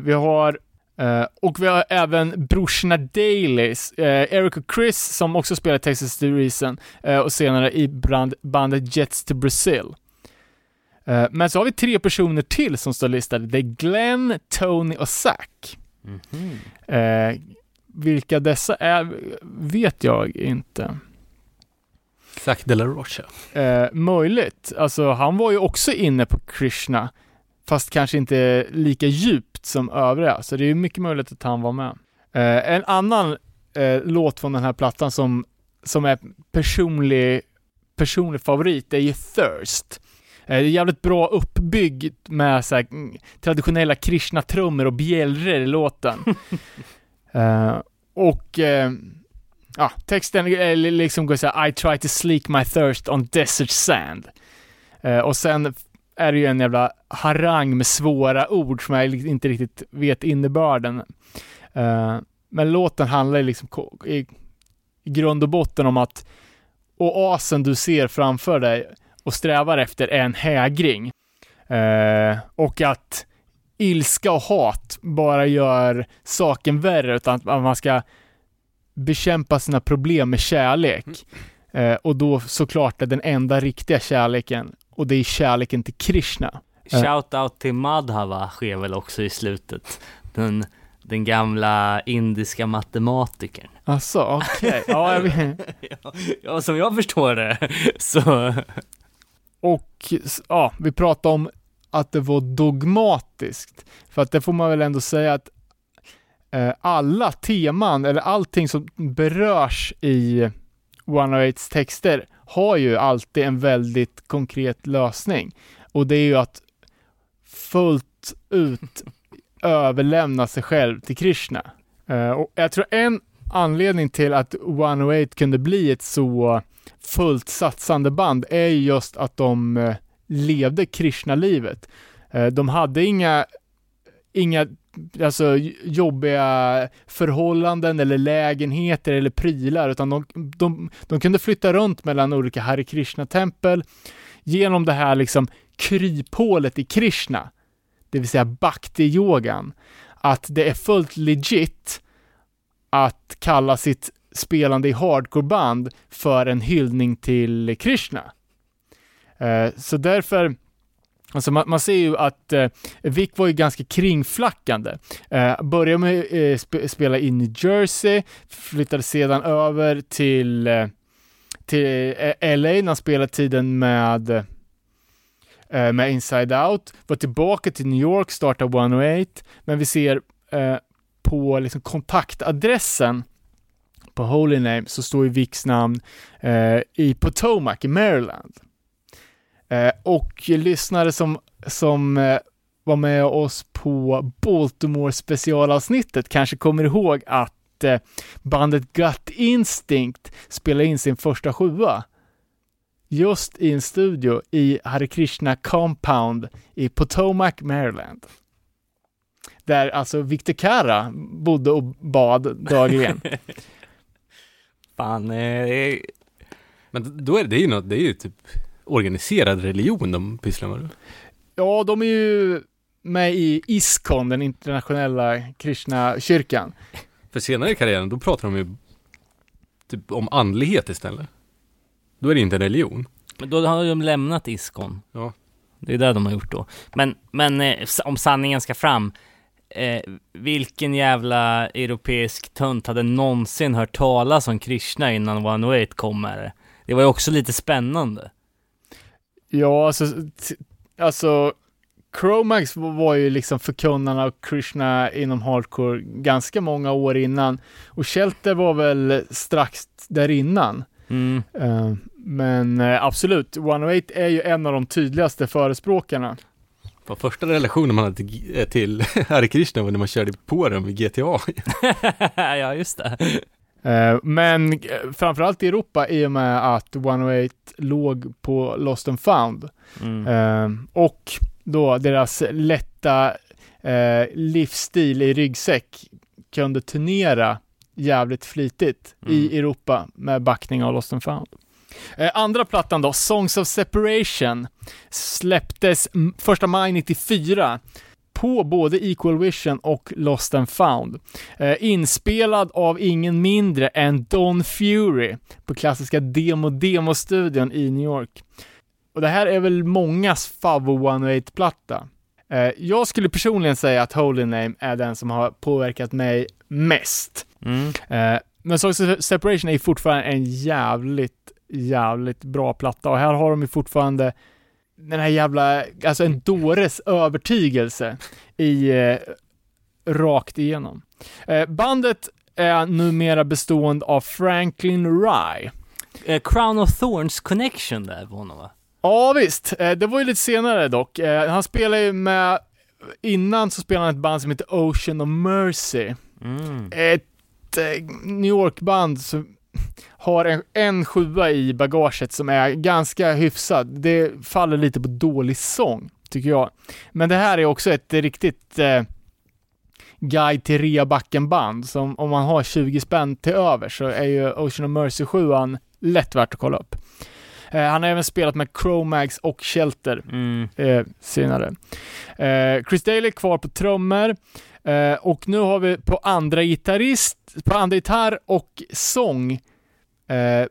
Vi har Uh, och vi har även brorsorna Dailys, uh, Eric och Chris som också spelar Texas is the reason uh, och senare i brand, bandet Jets to Brazil men så har vi tre personer till som står listade. Det är Glenn, Tony och Zack. Mm -hmm. vilka dessa är vet jag inte. Zack de la Rocha. Eh, möjligt. Alltså han var ju också inne på Krishna, fast kanske inte lika djupt som övriga, så det är mycket möjligt att han var med. Eh, en annan eh, låt från den här plattan som, som är personlig, personlig favorit är ju Thirst. Eh, det är jävligt bra uppbyggt med så här, mm, traditionella Krishna-trummor och bjällror i låten. uh, och uh, ja, texten liksom går såhär I try to sleek my thirst on desert sand. Uh, och sen är det ju en jävla harang med svåra ord som jag inte riktigt vet innebörden. Uh, men låten handlar liksom i, i grund och botten om att oasen du ser framför dig och strävar efter är en hägring. Uh, och att ilska och hat bara gör saken värre, utan att man ska bekämpa sina problem med kärlek. Eh, och då såklart är den enda riktiga kärleken, och det är kärleken till Krishna. Eh. Shoutout till Madhava sker väl också i slutet. Den, den gamla indiska matematikern. Alltså, okej. Okay. Ja, jag ja, ja, som jag förstår det, så... Och, ja, vi pratade om att det var dogmatiskt. För att det får man väl ändå säga att Eh, alla teman eller allting som berörs i 108s texter har ju alltid en väldigt konkret lösning. Och det är ju att fullt ut överlämna sig själv till Krishna. Uh, och jag tror en anledning till att 108 kunde bli ett så fullt satsande band är just att de eh, levde Krishna-livet. Eh, de hade inga, inga alltså, jobbiga förhållanden eller lägenheter eller prylar, utan de, de, de kunde flytta runt mellan olika Hare Krishna-tempel genom det här liksom kryphålet i Krishna, det vill säga bhakti-yogan, att det är fullt legit att kalla sitt spelande i hardcoreband för en hyllning till Krishna. Eh, så därför Alltså man, man, ser ju att eh, Vic var ju ganska kringflackande. Eh, började med att eh, sp spela i New Jersey, flyttade sedan över till, eh, till eh, LA när han spelade tiden med, eh, med Inside Out, var tillbaka till New York, startade 108, men vi ser eh, på liksom kontaktadressen på Holy Name så står ju Vicks namn eh, i Potomac i Maryland. Eh, och lyssnare som, som eh, var med oss på Baltimore specialavsnittet kanske kommer ihåg att eh, bandet Gut Instinct spelade in sin första sjua just i en studio i Hare Krishna Compound i Potomac, Maryland. Där alltså Victor Kara bodde och bad dagligen. Fan, eh, Men då är det, det är ju något, det är ju typ organiserad religion de pysslar med. ja, de är ju med i ISKCON, den internationella Krishna-kyrkan. För senare i karriären, då pratar de ju typ om andlighet istället. Då är det inte en religion. Men då har de lämnat Iskon. Ja. Det är det de har gjort då. Men, men eh, om sanningen ska fram, eh, vilken jävla europeisk tönt hade någonsin hört talas om Krishna innan 108 kom med det? Det var ju också lite spännande. Ja, alltså, alltså Chromax var ju liksom förkunnarna av Krishna inom hardcore ganska många år innan och Shelter var väl strax där innan. Mm. Eh, men eh, absolut, 108 är ju en av de tydligaste förespråkarna. För första relationen man hade till, eh, till Hare Krishna var när man körde på dem i GTA. ja, just det. Eh, men eh, framförallt i Europa i och med att 108 låg på Lost and found. Mm. Och då deras lätta livsstil i ryggsäck kunde turnera jävligt flitigt i Mm. Europa med backning av Lost and found. Eh, andra plattan då, Songs of Separation, släpptes m- första maj 94 på både Equal Vision och Lost and found. Eh, inspelad av ingen mindre än Don Fury på klassiska Demo Demo-studion i New York. Och det här är väl mångas favvo 108-platta. Eh, jag skulle personligen säga att Holy Name är den som har påverkat mig mest. Mm. Eh, men Songs of Separation är fortfarande en jävligt, jävligt bra platta och här har de ju fortfarande den här jävla, alltså en dåres övertygelse i eh, rakt igenom. Eh, bandet är numera bestående av Franklin Rye. Eh, Crown of Thorns connection där på honom va? Ja visst, eh, det var ju lite senare dock. Eh, han spelade ju med, innan så spelade han ett band som heter Ocean of Mercy. Mm. ett eh, New York-band som har en, en sjua i bagaget som är ganska hyfsad. Det faller lite på dålig sång, tycker jag. Men det här är också ett riktigt eh, guide till reabacken-band, som om man har 20 spänn till över så är ju Ocean of Mercy 7 lätt värt att kolla upp. Eh, han har även spelat med Chromax och Shelter Mm. eh, senare. Eh, Chris Daly kvar på trummor eh, och nu har vi på andra gitarrist, på andra gitarr och sång eh,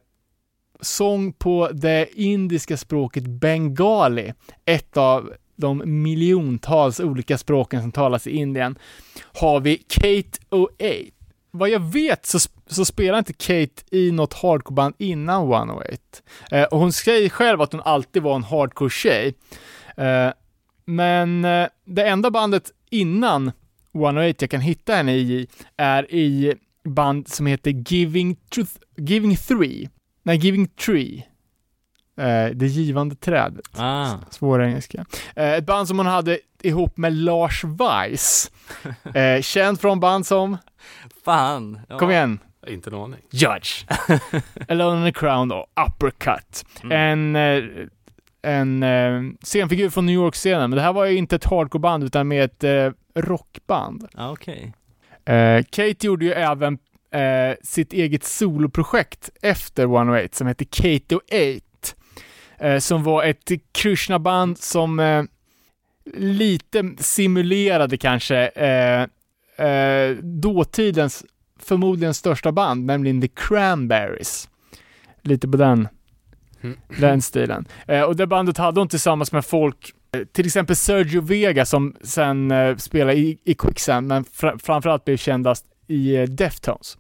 sång på det indiska språket bengali, ett av de miljontals olika språken som talas i Indien, har vi Kate O'Eight. Vad jag vet så, så spelar inte Kate i något hardcoreband innan 108. Eh, och hon säger själv att hon alltid var en hardcore-tjej. Eh, men eh, det enda bandet innan 108 jag kan hitta henne i är i band som heter Giving, Truth, Giving 3. Nej, Giving Tree. Eh, det givande trädet. Ah. Svår engelska. Eh, ett band som hon hade ihop med Lars Weiss. Eh, känd från band som, Fan. Ja. kom igen, Inte en aning. Judge. Alone in the Crown och Uppercut. Mm. En, eh, en eh, scenfigur från New York-scenen, men det här var ju inte ett hardcore-band utan mer ett eh, rockband. Ah, Okej. Eh, Kate gjorde ju även eh, sitt eget soloprojekt efter 108 som hette Kate och 8. Eh, som var ett Krishna-band som eh, lite simulerade kanske dåtidens förmodligen största band, nämligen The Cranberries. Lite på den, Mm. den stilen. Eh, och det bandet hade hon tillsammans med folk, eh, till exempel Sergio Vega som sen eh, spelade i, i Quicksand, men fr framförallt blev kändast i eh, Deftones.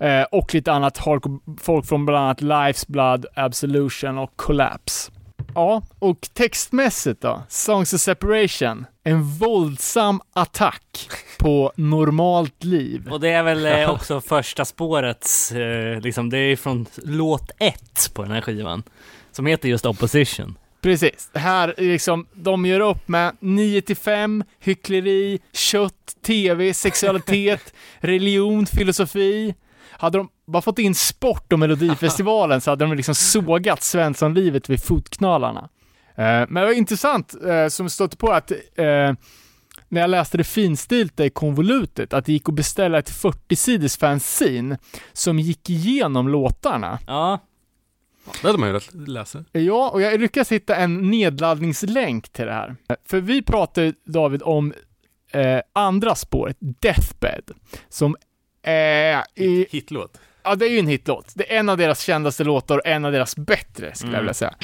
Eh, och lite annat hardcore, folk från bland annat Life's Blood, Absolution och Collapse. Ja, och textmässigt då? Songs of Separation. En våldsam attack på normalt liv. Och det är väl eh, också första spårets, eh, liksom det är från låt ett på den här skivan. Som heter just Opposition. Precis. Här är liksom, de gör upp med 9 till 5, hyckleri, kött, tv, sexualitet, religion, filosofi. Hade de bara fått in sport och Melodifestivalen så hade de liksom sågat Svenssonlivet vid fotknalarna. Eh, men det var intressant eh, som stötte på att eh, när jag läste det finstilta i konvolutet, att det gick att beställa ett 40-siders fanzine som gick igenom låtarna. Ja, Det hade man ju läsa. Ja, och jag lyckas hitta en nedladdningslänk till det här. För vi pratar, David, om eh, andra spåret, Deathbed, som är i, Hitlåt. ja det är ju en hitlåt. Det är en av deras kändaste låtar och en av deras bättre, skulle jag Mm. vilja säga.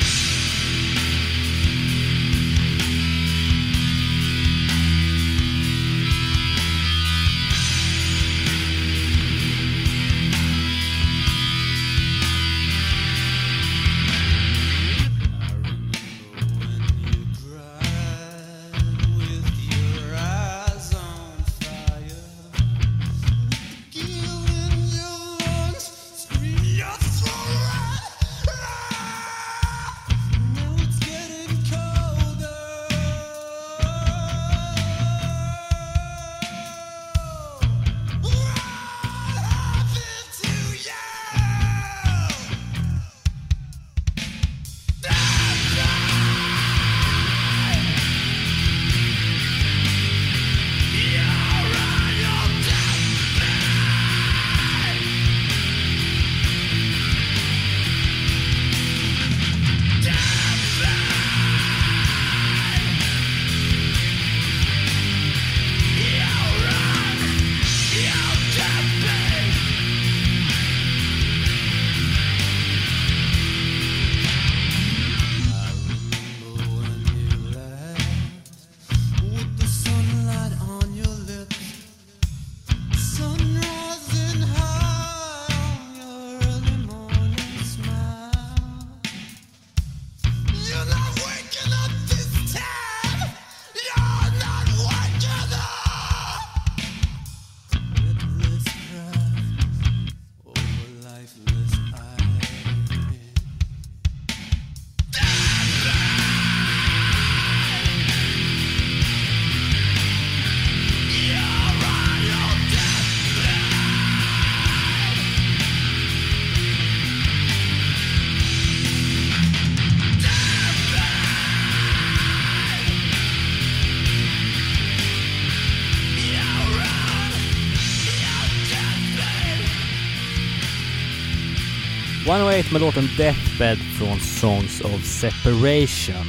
Med låten Deathbed från Songs of Separation.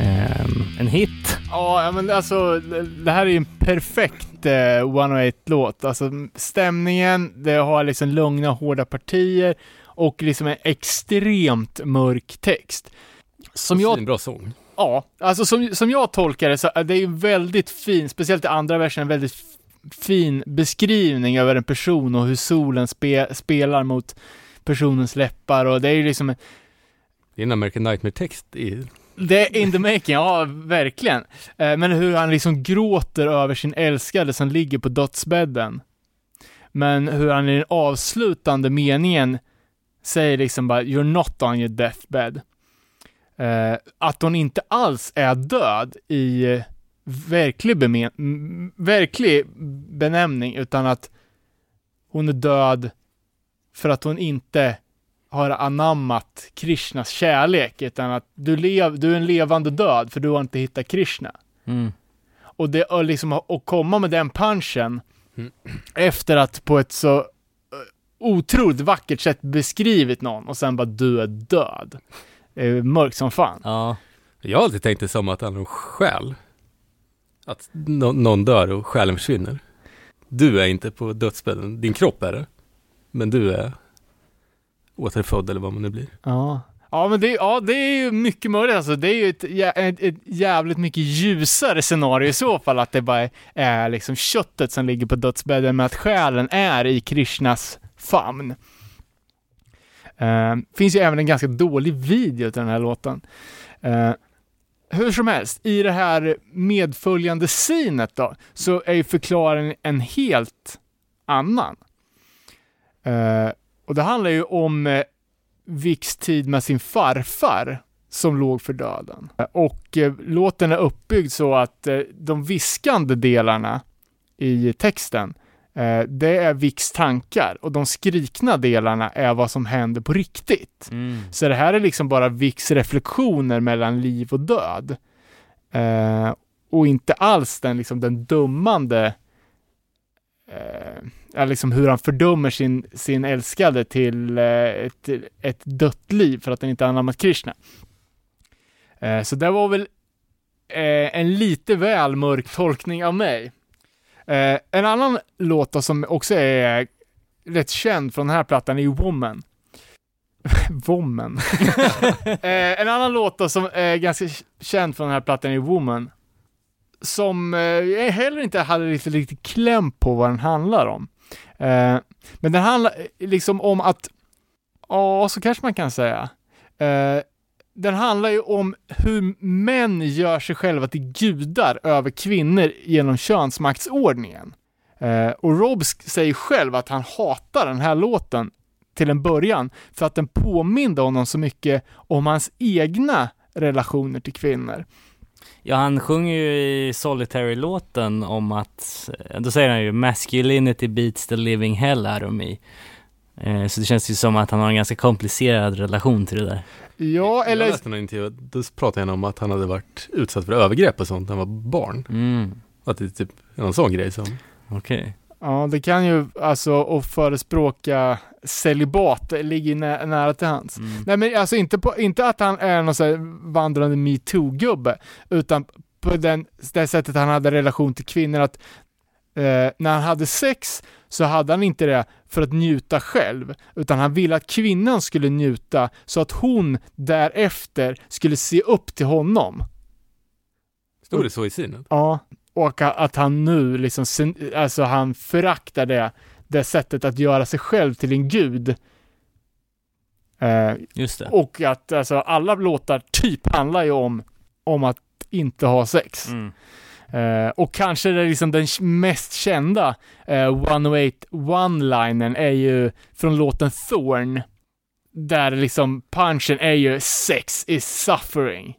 Ehm, en hit. Ja, men alltså det här är ju en perfekt eh, 108-låt. Alltså stämningen, det har liksom lugna, hårda partier och liksom en extremt mörk text. Som jag En bra sång. Ja, alltså som, som jag tolkar det så är det ju väldigt fin, speciellt i andra versen, en väldigt fin beskrivning över en person och hur solen spe, spelar mot personens läppar och det är ju liksom, Det är en American Nightmare-text i... det är in the making, ja verkligen. Eh, men hur han liksom gråter över sin älskade som ligger på dödsbädden. Men hur han i den avslutande meningen säger liksom bara “You're not on your deathbed”. Eh, att hon inte alls är död i eh, verklig, bemen- verklig benämning, utan att hon är död för att hon inte har anammat Krishnas kärlek, utan att du, lev, du är en levande död för du har inte hittat Krishna. Mm. Och det är liksom att komma med den punchen Mm. efter att på ett så eh, otroligt vackert sätt beskrivit någon och sen bara du är död. Det är mörkt som fan. Ja. Jag har alltid tänkt det som att det handlar om själ. Att nå- någon dör och själen försvinner. Du är inte på dödsbädden, din kropp är det. Men du är återfödd eller vad man nu blir. Ja. Ja men det, ja, det är ju mycket möjligt alltså. Det är ju ett, ett, ett jävligt mycket ljusare scenario i så fall, att det bara är liksom köttet som ligger på dödsbädden, men att själen är i Krishnas famn. Uh, finns ju även en ganska dålig video till den här låten. Uh, hur som helst, i det här medföljande scenet då, så är ju förklaringen en helt annan. Eh, och det handlar ju om eh, Vicks tid med sin farfar, som låg för döden. Och eh, låten är uppbyggd så att de viskande delarna i texten, det är Vicks tankar och de skrikna delarna är vad som händer på riktigt. Mm. Så det här är liksom bara Vicks reflektioner mellan liv och död. Och inte alls den, liksom, den dummande, eh, liksom hur han fördömer sin, sin älskade till eh, ett, ett dött liv för att den inte anammat Krishna. Eh, så det var väl eh, en lite väl mörk tolkning av mig. Eh, en annan låt som också är rätt känd från den här plattan är ju Woman. Woman. eh, en annan låt som är ganska känd från den här plattan är Woman. Som eh, jag heller inte hade riktigt, riktigt kläm på vad den handlar om. Eh, men den handlar eh, liksom om att, ja, så kanske man kan säga. Eh, den handlar ju om hur män gör sig själva till gudar över kvinnor genom könsmaktsordningen. Eh, och Rob säger själv att han hatar den här låten till en början för att den påminde honom så mycket om hans egna relationer till kvinnor. Ja, han sjunger ju i Solitary-låten om att, då säger han ju 'Masculinity beats the living hell out of me' Eh, Så det känns ju som att han har en ganska komplicerad relation till det där. Ja, Jag eller läste någon intervju, då pratade han om att han hade varit utsatt för övergrepp och sånt när han var barn. Mm, Att det är typ en sån grej som, okej. Ja, det kan ju alltså att förespråka celibat det ligger nä- nära till hands. Mm. Nej men alltså inte, på, inte att han är någon sån vandrande metoo-gubbe, utan på den, det sättet han hade relation till kvinnor att eh, när han hade sex så hade han inte det för att njuta själv, utan han ville att kvinnan skulle njuta så att hon därefter skulle se upp till honom. stod det så i synen? Ja, och att han nu liksom, alltså han föraktar det, det sättet att göra sig själv till en gud. Eh, Just det. och att alltså alla låtar typ handlar ju om, om att inte ha sex. Mm. Eh, och kanske det är liksom den mest kända eh, 108 one-linen är ju från låten Thorn. Där liksom punchen är ju sex is suffering.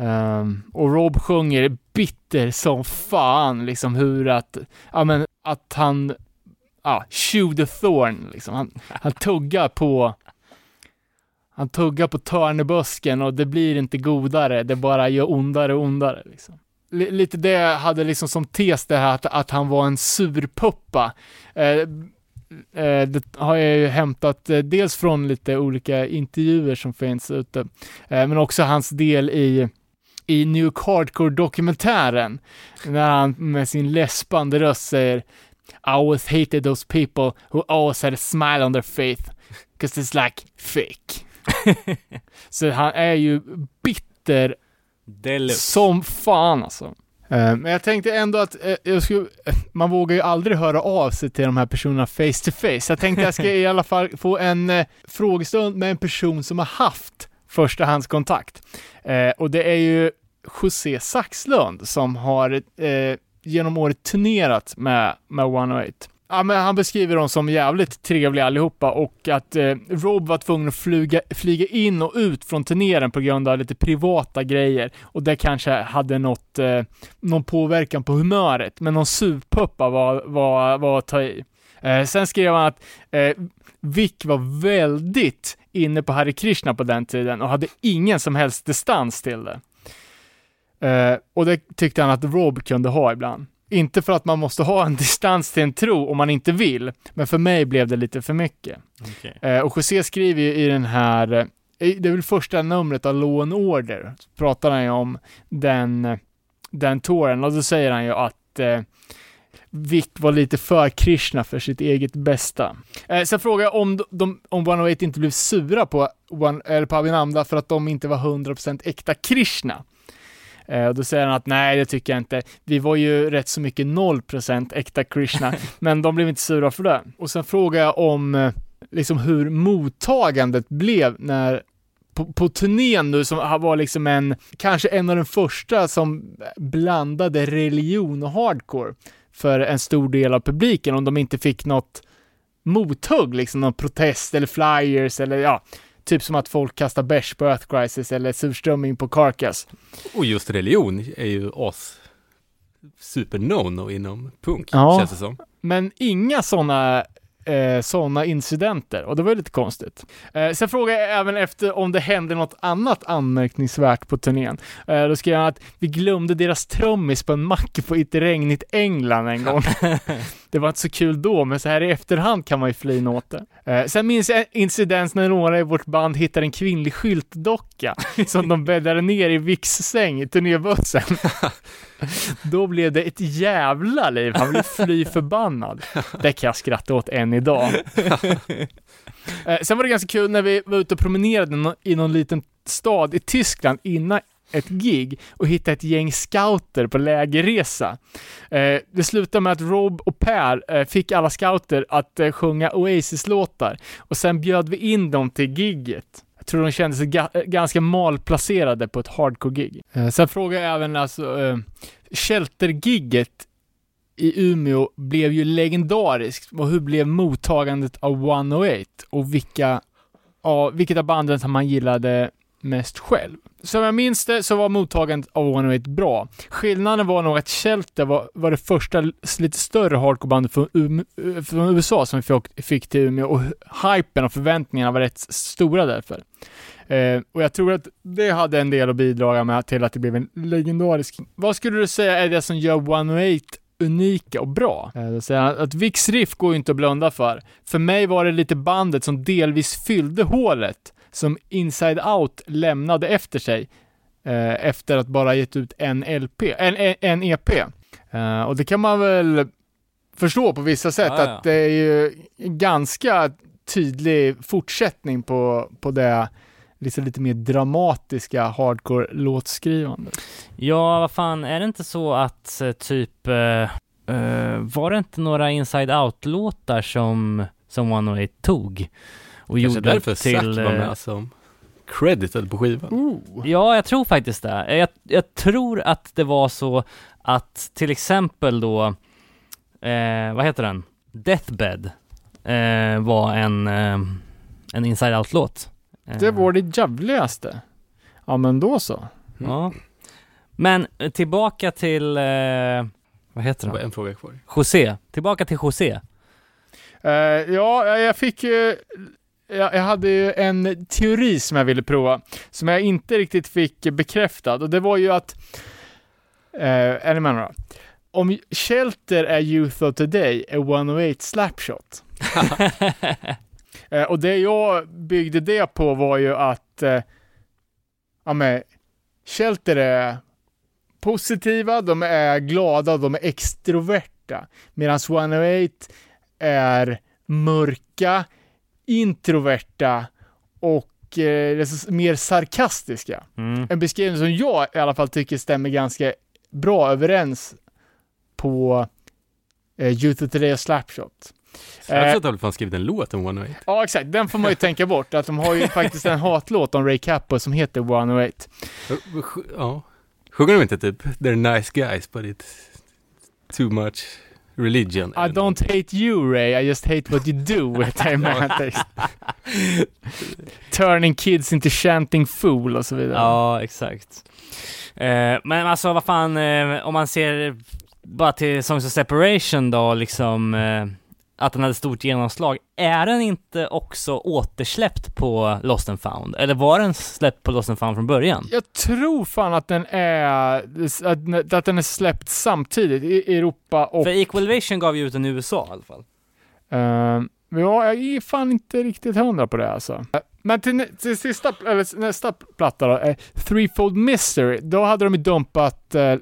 Um, och Rob sjunger bitter som fan liksom hur att, ja men att han, ja, chew the thorn liksom. Han, han tuggar på han tuggar på törnebusken och det blir inte godare, det bara gör ondare och ondare. Liksom. L- lite det hade liksom som tes det här att, att han var en surpuppa. Ehm, eh, det har jag ju hämtat eh, dels från lite olika intervjuer som finns ute, eh, men också hans del i i New Hardcore-dokumentären, när han med sin läspande röst säger I always hated those people who always had a smile on their face, 'cause it's like fake. Så han är ju bitter Deluxe. som fan alltså. Eh, Men jag tänkte ändå att eh, jag skulle, eh, man vågar ju aldrig höra av sig till de här personerna face to face. Jag tänkte jag ska i alla fall få en frågestund med en person som har haft förstahandskontakt. Och det är ju José Saxlund som har eh, genom året turnerat med, med 108. Ja, men han beskriver dem som jävligt trevliga allihopa och att eh, Rob var tvungen att flyga, flyga in och ut från turnéren på grund av lite privata grejer och det kanske hade något, eh, någon påverkan på humöret, men någon surpuppa var, var, var att ta i. Eh, sen skrev han att eh, Vic var väldigt inne på Hare Krishna på den tiden och hade ingen som helst distans till det. Eh, och det tyckte han att Rob kunde ha ibland. Inte för att man måste ha en distans till en tro om man inte vill, men för mig blev det lite för mycket. Okej. Eh, och José skriver ju i den här, eh, det är väl första numret av Law and Order, så pratar han ju om den, den touren och då säger han ju att eh, Vic var lite för Krishna för sitt eget bästa. Eh, sen frågar jag om de, om 108 inte blev sura på, One, eller på Avinamda för att de inte var 100% äkta Krishna. Eh, och då säger han att nej, det tycker jag inte. Vi var ju rätt så mycket 0% äkta Krishna, men de blev inte sura för det. Och sen frågar jag om eh, liksom hur mottagandet blev när på, på turnén nu som var liksom en, kanske en av de första som blandade religion och hardcore för en stor del av publiken om de inte fick något mothugg, liksom någon protest eller flyers eller ja, Typ som att folk kastar bärs på Earth Crisis eller surströmming på Carcass. Och just religion är ju as super no-no inom punk, Ja. känns det som. Men inga sådana eh, såna incidenter och det var ju lite konstigt. Eh, sen frågade jag även efter om det hände något annat anmärkningsvärt på turnén. Eh, då skrev han att vi glömde deras trummis på en mack på ett regnigt England en gång. det var inte så kul då, men så här i efterhand kan man ju flina åt det. Eh, sen minns jag en incidens när några i vårt band hittade en kvinnlig skyltdocka som de bäddade ner i Vicks säng i turnébussen. Då blev det ett jävla liv. Han blev fly förbannad. Det kan jag skratta åt än idag. Eh, Sen var det ganska kul när vi var ute och promenerade i någon liten stad i Tyskland innan ett gig och hitta ett gäng scouter på lägerresa. Eh, det slutade med att Rob och Per eh, fick alla scouter att eh, sjunga Oasis-låtar och sen bjöd vi in dem till gigget. Jag tror de kände sig ga- eh, ganska malplacerade på ett hardcore-gig. Eh, sen frågade jag även alltså, eh, Shelter-gigget i Umeå blev ju legendariskt och hur blev mottagandet av 108 och vilka, ja, vilket av banden som man gillade mest själv. Som jag minns det så var mottagandet av 108 bra. Skillnaden var nog att Shelter var, var det första lite större hardcorebandet från, Um- från USA som vi fick, till Umeå och hypen och förväntningarna var rätt stora därför. Eh, och jag tror att det hade en del att bidra med till att det blev en legendarisk. Vad skulle du säga är det som gör 108 unika och bra? Eh, att Vicks riff går ju inte att blunda för. För mig var det lite bandet som delvis fyllde hålet som Inside Out lämnade efter sig eh, efter att bara gett ut en LP, en, en, EP. Eh, och det kan man väl förstå på vissa sätt ja. att det är ju ganska tydlig fortsättning på, på det liksom lite mer dramatiska hardcore-låtskrivandet. Ja, vad fan, är det inte så att eh, typ, eh, eh, var det inte några Inside Out-låtar som, som 108 tog? Och Kanske gjorde därför till... var eh, med som credited på skivan. Ooh. Ja, jag tror faktiskt det. Eh, Jag, jag tror att det var så att till exempel då, eh, vad heter den? Deathbed eh, var en, eh, en Inside Out-låt. Eh, Det var det jävligaste. Ja, men då så. Ja. Men eh, tillbaka till, eh, vad heter Det var han? en fråga kvar. José. Tillbaka till José. Eh, ja, jag fick ju... Jag, hade ju en teori som jag ville prova, som jag inte riktigt fick bekräftad. Och det var ju att... Eh, är ni med då? Om Shelter är Youth of Today är 108 Slapshot. Eh, och det jag byggde det på var ju att eh, ja, men, Shelter är positiva, de är glada, de är extroverta. Medan 108 är mörka, introverta och eh, mer sarkastiska. Mm. En beskrivning som jag i alla fall tycker stämmer ganska bra överens på eh, Youth of Today och Slapshot. Slapshot har väl fan skrivit en låt om 108? Ja, exakt. Den får man ju tänka bort. Att de har ju faktiskt en hatlåt om Ray Cappo som heter 108. Ja. Sjunger de inte typ They're nice guys but it's too much religion? I don't hate you Ray, I just hate what you do with text. Turning kids into chanting fool och så vidare. Ja, exakt. Eh, men alltså vad fan, eh, om man ser bara till Songs of Separation då, liksom eh, att den hade stort genomslag. Är den inte också återsläppt på Lost and found? Eller var den släppt på Lost and found från början? Jag tror fan att den är, att, den är släppt samtidigt i Europa och... För Equalization gav ju ut den i USA i alla fall. Uh, ja, jag är fan inte riktigt hundra på det alltså. Men till, till sista, eller nästa platta då, eh, Threefold Mystery, då hade de ju dumpat eh,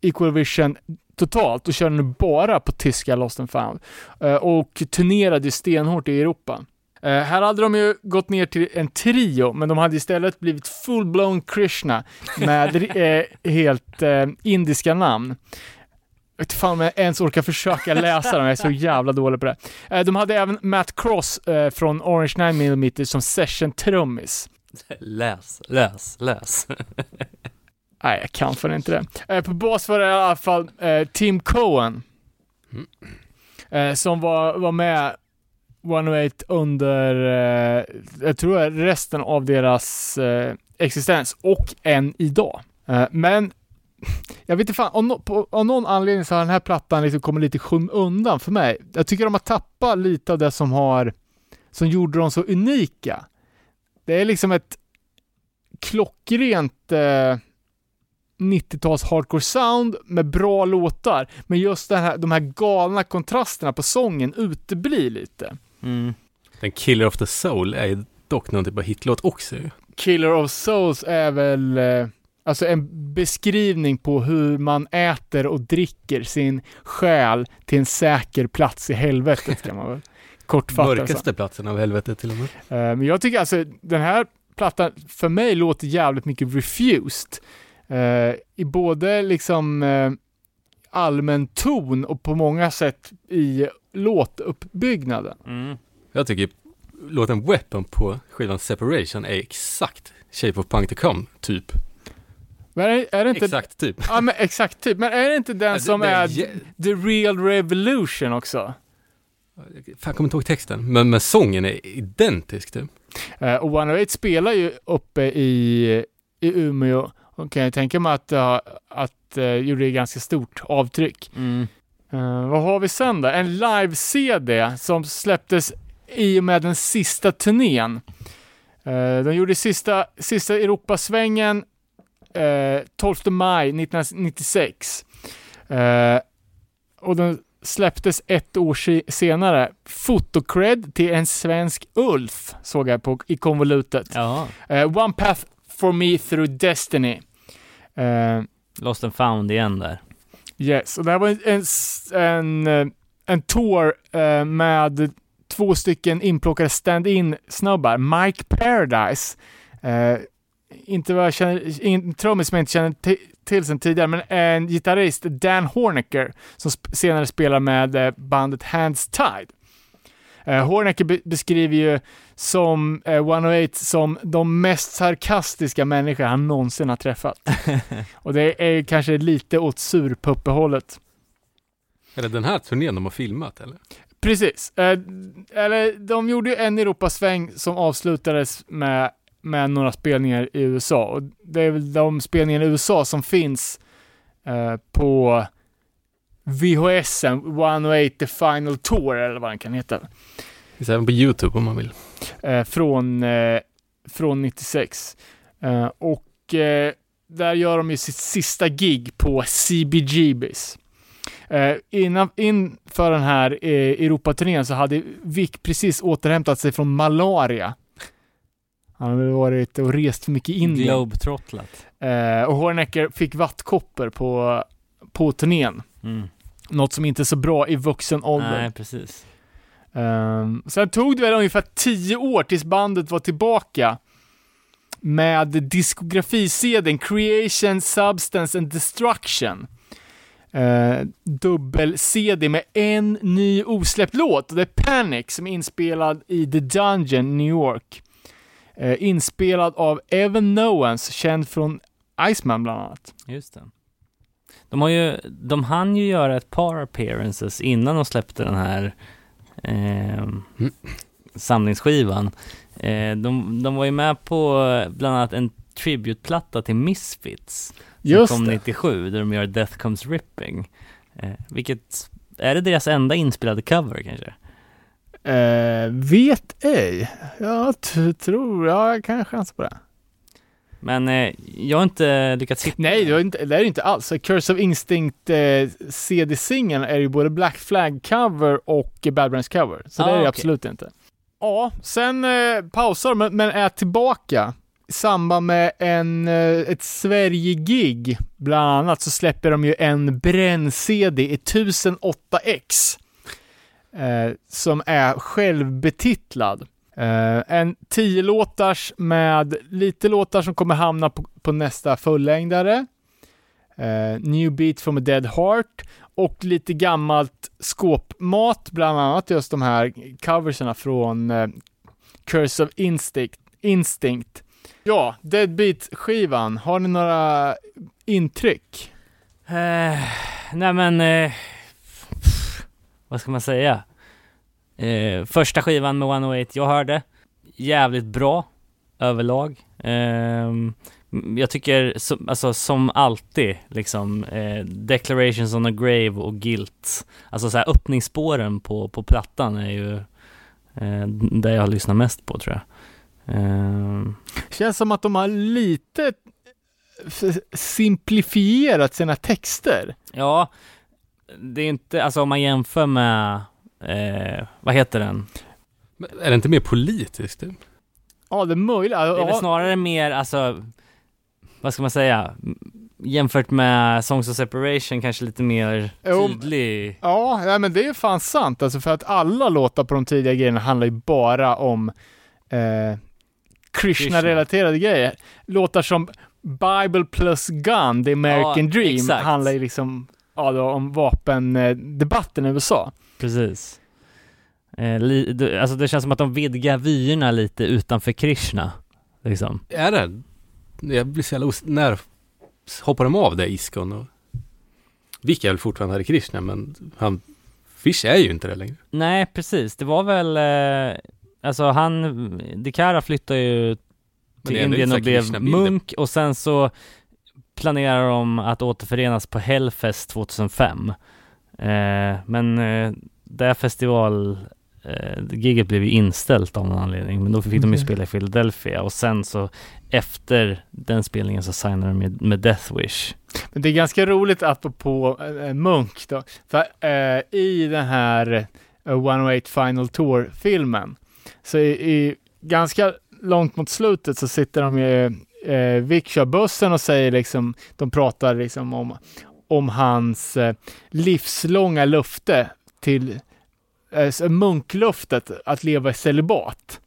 Equal Vision totalt och körde nu bara på tyska Lost and found. Eh, och turnerade stenhårt i Europa. Eh, här hade de ju gått ner till en trio, men de hade istället blivit full-blown Krishna med eh, helt indiska namn. Jag vet fan om jag ens orkar försöka läsa dem, jag är så jävla dålig på det. De hade även Matt Cross från Orange 9mm som session-trummis. Läs, läs, läs. Nej, jag kan fan inte det. Eh, på bas var det i alla fall eh, Tim Cohen. Eh, som var, var med 108 under, jag tror resten av deras existens och än idag. Men jag vet inte fan, av, no, på, av någon anledning så har den här plattan liksom kommit lite i skymundan för mig. Jag tycker de har tappat lite av det som har, som gjorde dem så unika. Det är liksom ett klockrent eh, 90-tals hardcore sound med bra låtar, men just här, de här galna kontrasterna på sången uteblir lite. Mm. Den Killer of the Soul är ju dock någon typ av hitlåt också. Killer of Souls är väl eh, alltså en beskrivning på hur man äter och dricker sin själ till en säker plats i helvetet kan man väl kortfattat. Mörkaste platsen av helvetet till och med. Eh, Men jag tycker alltså den här plattan för mig låter jävligt mycket refused. Eh, I både liksom eh, allmän ton och på många sätt i låtuppbyggnaden. Mm. Jag tycker låten Weapon på skivan Separation är exakt Shape of Punk to Come, typ. Men är, det inte... Exakt, typ. Ja men exakt typ. Men är det inte den det- som är är The Real Revolution också? Fan, jag kommer inte ihåg texten, men, men sången är identisk typ. Eh, och 108 spelar ju uppe i, i Umeå och kan jag tänka mig att, uh, att uh, gjorde ett ganska stort avtryck. Mm. Eh, vad har vi sen då? En live-CD som släpptes i och med den sista turnén. Uh, de gjorde sista, sista Europasvängen uh, 12 maj 1996. Eh, och den släpptes ett år se- senare. Fotocred till en svensk Ulf såg jag på, i konvolutet. Eh, One Path for Me Through Destiny. Eh, Lost and found igen där. Yes, och det här var en, en, en, eh, en tour eh, med två stycken inplockade stand-in snubbar. Mike Paradise, eh, inte vad jag känner, en trummis som jag inte känner ti- till sedan tidigare, men en gitarrist, Dan Hornecker, som sp- senare spelar med eh, bandet Hands Tied. Eh, Hornecker be- beskriver ju som eh, 108 som de mest sarkastiska människor han någonsin har träffat. Och det är kanske lite åt surpuppehållet. Är det den här turnén de har filmat eller? Precis. Eh, eller de gjorde ju en Europasväng som avslutades med, med några spelningar i USA. Och det är väl de spelningarna i USA som finns eh, på VHSen, 108 The Final Tour eller vad den kan heta. Det finns även på YouTube om man vill. eh, från, eh, från 96. Eh, och eh, där gör de ju sitt sista gig på CBGBs. Eh, innan, inför den här eh, Europaturnén så hade Vic precis återhämtat sig från malaria. Han hade varit och rest för mycket i Indien. Globetrottlat. Eh, och Hornecker fick vattkoppor på, på turnén. Mm. Något som inte är så bra i vuxen ålder. Nej, precis. Um, sen tog det väl ungefär tio år tills bandet var tillbaka med diskografi-CDn Creation, Substance and Destruction. Uh, Dubbel-CD med en ny osläppt låt. Det är Panic som är inspelad i The Dungeon, New York. Uh, inspelad av Evan Nowens, känd från Iceman bland annat. Just det. De har ju, de hann ju göra ett par appearances innan de släppte den här ehm, samlingsskivan. Eh, de, de var ju med på eh, bland annat en tributplatta till Misfits. Som Just kom det. 97, där de gör Death Comes Ripping. Eh, vilket, är det deras enda inspelade cover kanske? Eh, vet ej. Jag tror, ja, jag kan ha chans på det. Men eh, jag har inte lyckats hitta Nej, det är inte, det är inte alls. Curse of Instinct eh, CD-singeln är ju både Black Flag cover och Bad Brains cover. Så Ah, det är det okej. absolut inte. Ja, sen eh, pausar men, men är tillbaka. I samband med en, eh, ett Sverige-gig, bland annat, så släpper de ju en bränn-CD i 1008X. Eh, som är självbetitlad. Uh, en 10 låtars med lite låtar som kommer hamna på, på nästa fullängdare. Uh, New Beat from a Dead Heart och lite gammalt skåpmat, bland annat just de här coverserna från uh, Curse of Instinct. Instinct. Ja, Deadbeat-skivan, har ni några intryck? Nej men, vad ska man säga? Eh, första skivan med 108 jag hörde, jävligt bra överlag. Ehm, jag tycker, som- alltså som alltid, liksom, eh, Declarations on a Grave och Guilt, alltså så här öppningsspåren på, på plattan är ju eh, det jag har lyssnat mest på tror jag. Ehm, Känns som att de har lite simplifierat sina texter. ja, det är inte, alltså om man jämför med, eh, vad heter den? Men Är det inte mer politiskt? Typ? Ja, det är möjligt. Det är väl Ja, snarare mer, alltså, vad ska man säga, jämfört med Songs of Separation kanske lite mer tydlig. Ja, nej, men det är fan sant. Alltså för att alla låtar på de tidiga grejerna handlar ju bara om eh, Krishna-relaterade grejer. Låtar som Bible plus Gun, The American Ja, Dream, exakt. handlar ju liksom ja, då, om vapendebatten i USA. Precis. Eh, li, alltså det känns som att de vidgar vyerna lite utanför Krishna, liksom. Är det? Jag blir så jävla os- När hoppar de av det Iskon och Vick är väl fortfarande Hare Krishna men han Fish är ju inte det längre. Nej, precis. Det var väl, eh, alltså han, Dikara flyttade ju till Indien här och blev munk och sen så planerar de att återförenas på Hellfest 2005. Eh, men eh, det festival eh, giget blev ju inställt av någon anledning, men då fick de ju Okej. spela i Philadelphia och sen så efter den spelningen så signade de med, med Death Wish. Men det är ganska roligt apropå eh, Munk då. För eh, i den här eh, 108 Final Tour-filmen så i, i ganska långt mot slutet så sitter de ju eh, Vic kör bussen och säger liksom, de pratar liksom om, om hans eh, livslånga löfte till eh, munklöftet att leva i celibat.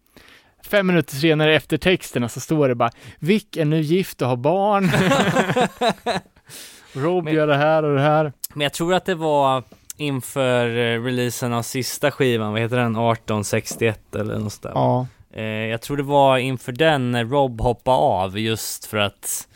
Fem minuter senare efter texterna så står det bara Vic är nu gift och har barn. Rob Men- gör det här och det här. Men jag tror att det var inför eh, releasen av sista skivan, vad heter den? 1861 eller något sånt där. Ja. Jag tror det var inför den när Rob hoppade av just för att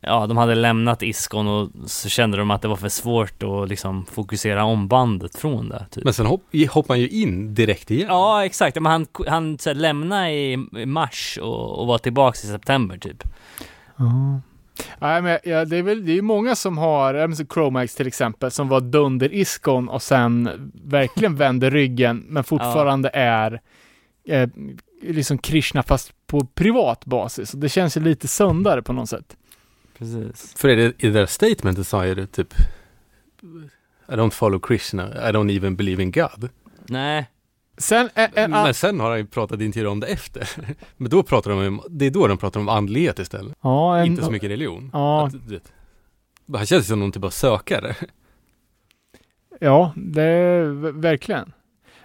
Ja, de hade lämnat Iskon och så kände de att det var för svårt att liksom fokusera om bandet från det. Typ. Men sen hopp, hoppar han ju in direkt igen. Ja, exakt. Men han, han så här, lämnade i mars och, och var tillbaks i september typ. Nej, men ja, det är väl det är ju många som har, ja, Chromax till exempel, som var dunder Iskon och sen verkligen vände ryggen, men fortfarande är eh, liksom Krishna fast på privat basis. Och det känns ju lite sundare på något sätt. Precis. För det, i det där statementet sa jag det typ I don't follow Krishna, I don't even believe in God. Nej, Sen, eh, eh, Men sen har han ju pratat i intervjuer om det efter. Men då pratar de om, det är då de pratar om andlighet istället. ja, en, Inte så mycket religion. Ja. Att, du vet, han känns som någon typ av sökare. Ja, det är verkligen.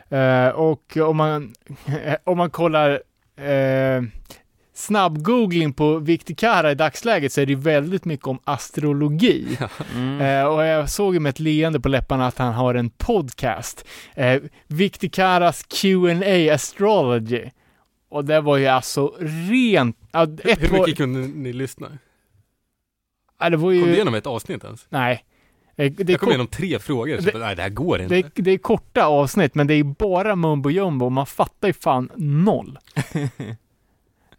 Eh, och om man, om man kollar eh, snabb-googling på Viktikara i dagsläget så är det ju väldigt mycket om astrologi. mm. Eh, och jag såg ju med ett leende på läpparna att han har en podcast. Eh, Viktikaras Q&A Astrology. Och det var ju alltså rent... Ett Hur var, mycket kunde ni lyssna? ja, det var Kom du ju... igenom ett avsnitt ens? Nej. Eh, Det Jag kom igenom tre frågor, Det- nej det här går inte. det, är, det är korta avsnitt, men det är bara mumbo jumbo och man fattar ju fan noll.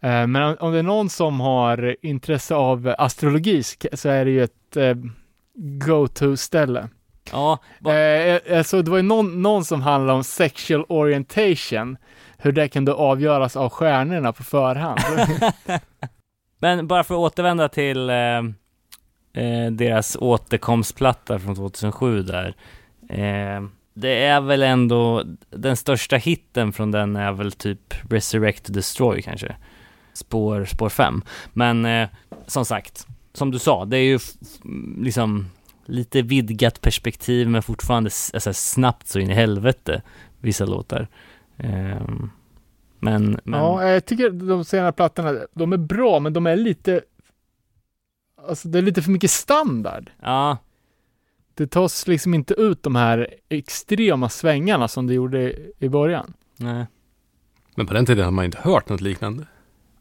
Eh, Men om, det är någon som har intresse av astrologi så- är det ju ett eh, go-to-ställe. Ja, va- Eh, alltså det var ju någon, någon som handlade om sexual orientation, hur det kunde avgöras av stjärnorna på förhand. Men bara för att återvända till eh, eh, deras återkomstplatta från 2007 där. Eh, det är väl ändå, den största hitten från den är väl typ Resurrect Destroy kanske. Spår, spår 5. Men eh, som sagt, som du sa, det är ju liksom lite vidgat perspektiv men fortfarande alltså, snabbt så in i helvete vissa låtar. Ehm, men, men Ja, jag tycker de senare plattorna, de är bra, men de är lite... Alltså det är lite för mycket standard. ja, Det tas liksom inte ut de här extrema svängarna som det gjorde i, i början. nej. Men på den tiden hade man inte hört något liknande.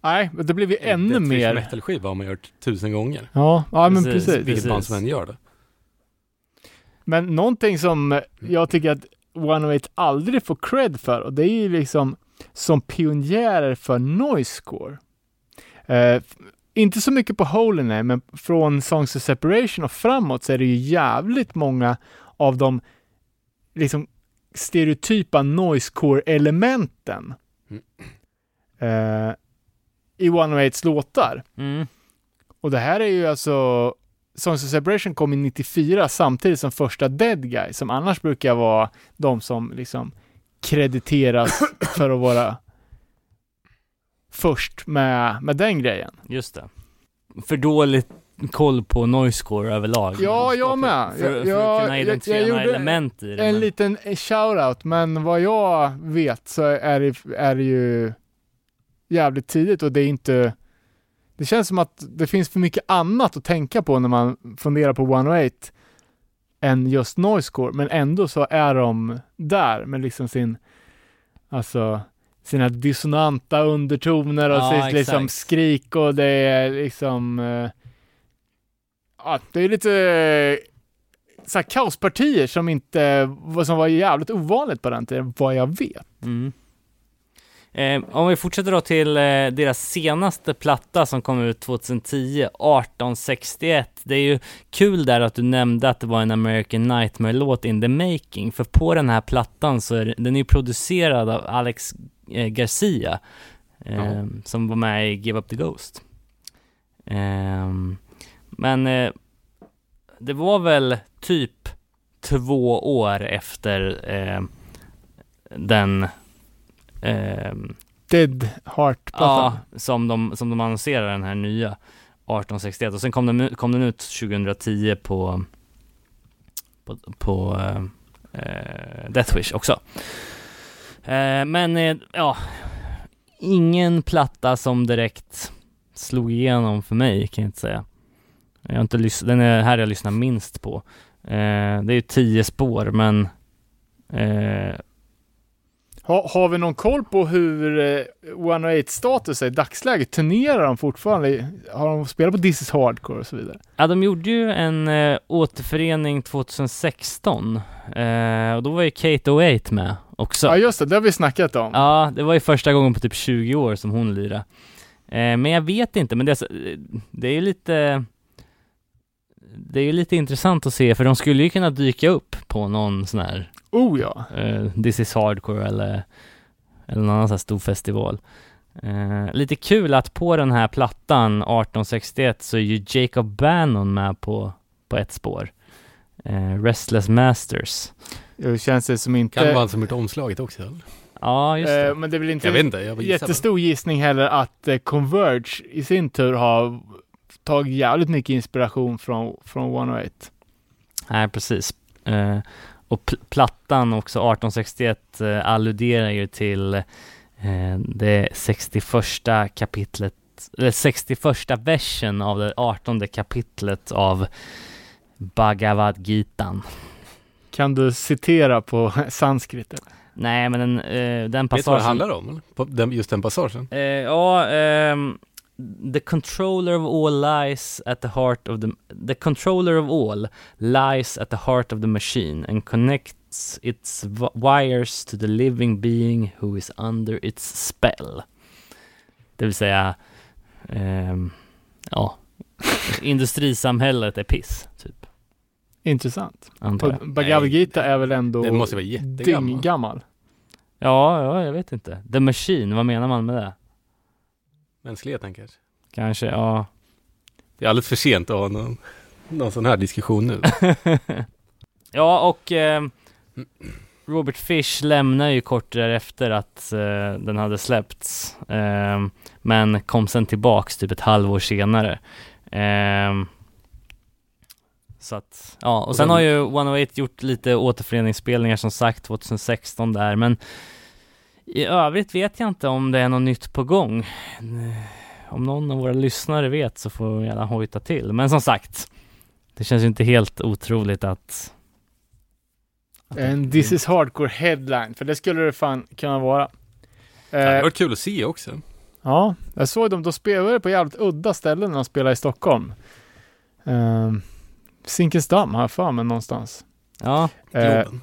Nej, men det blev ju ännu Death Wish mer... metal-skiva har man gjort tusen gånger. Ja, ja men Precis. precis. Vilket band som än gör det. Men någonting som jag tycker att 108 aldrig får cred för och det är ju liksom som pionjärer för noise score. Eh, inte så mycket på Holinay, men från Songs of Separation och framåt så är det ju jävligt många av de liksom stereotypa noise core-elementen eh, i 108s låtar. Mm. Och det här är ju alltså Songs of Separation kom i 94 samtidigt som första Dead Guy som annars brukar vara de som liksom krediteras för att vara först med, med den grejen. Just det. För dåligt koll på noise score överlag. Ja, jag med. För, för, Jag- för jag- att kunna jag- identifiera jag några gjorde element i det. En men- liten shout-out, men vad jag vet så är det, är det ju jävligt tidigt och det är inte det känns som att det finns för mycket annat att tänka på när man funderar på 108 än just noise score, men ändå så är de där med liksom sin, alltså sina dissonanta undertoner och Ja, sitt liksom exakt. skrik och det är liksom, eh, ja, det är lite eh, så här kaospartier som inte, som var jävligt ovanligt på den tiden, vad jag vet. Mm. Eh, om vi fortsätter då till eh, deras senaste platta som kom ut 2010, 1861. Det är ju kul där att du nämnde att det var en American Nightmare-låt in the making, för på den här plattan så är den är ju producerad av Alex eh, Garcia, Ja. som var med i Give Up the Ghost. Ehm, men eh, det var väl typ två år efter eh, den Dead Heart-plattan. Ja, som de, som de annonserade den här nya 1861 och sen kom den, kom den ut 2010 på på, på eh, eh, Death Wish också. Eh, men eh, ja, ingen platta som direkt slog igenom för mig kan jag inte säga. Jag har inte lys- den är här jag lyssnar minst på. Eh, det är ju tio spår men eh, Ha, har vi någon koll på hur eh, 108-status är i dagsläget? Turnerar de fortfarande? Har de spelat på This is Hardcore och så vidare? Ja, de gjorde ju en eh, återförening 2016 eh, och då var ju Kate 08 med också. Ja, just det. Det har vi snackat om. Ja, det var ju första gången på typ 20 år som hon lirade. Eh, men jag vet inte, men det är, så- det är ju lite det är ju lite intressant att se, för de skulle ju kunna dyka upp på någon sån här Oh ja. eh, This is Hardcore eller, eller någon annan sån här stor festival. Eh, lite kul att på den här plattan 1861 så är ju Jacob Bannon med på, på ett spår. Eh, Restless Masters. Det känns det som inte... Kan det vara han som gjort omslaget också? Eller? Ja, just det. eh, men det är väl inte Jag vet inte, jag jättestor gissning heller att Converge i sin tur har tagit jävligt mycket inspiration från, från 108. Nej, precis. Och pl- plattan också, 1861, eh, alluderar ju till eh, det 61 kapitlet, eller 61 versen av det 18 kapitlet av Bhagavad Gitan. Kan du citera på sanskrit? Nej, men den, eh, den Vet du vad det passagen... handlar om? Just den passagen? Eh, ja, ehm, the controller of all lies at the heart of the... The controller of all lies at the heart of the machine and connects its wires to the living being who is under its spell. Det vill säga, ehm, ja, industrisamhället är piss, typ. Intressant. Bhagavad Gita är väl ändå Den måste vara jättegammal. dynggammal. Ja, ja, jag vet inte. The machine, vad menar man med det? Mänskligheten kanske. Kanske, ja. Det är alldeles för sent att ha någon, någon sån här diskussion nu. Ja, och eh, Robert Fish lämnar ju kort därefter att eh, den hade släppts. Eh, men kom sen tillbaks typ ett halvår senare. Eh, så att, ja, och, sen- har ju 108 gjort lite återföreningsspelningar som sagt 2016 där, men i övrigt vet jag inte om det är något nytt på gång. Om någon av våra lyssnare vet så får vi gärna hojta till. Men som sagt, det känns ju inte helt otroligt att att det- En This is Hardcore headline, för det skulle det fan kunna vara. Det hade Eh, varit kul att se också. ja, jag såg dem, de spelade på jävligt udda ställen när de spelade i Stockholm. Uh, Zinkensdamm har jag för mig någonstans. Ja, Globen.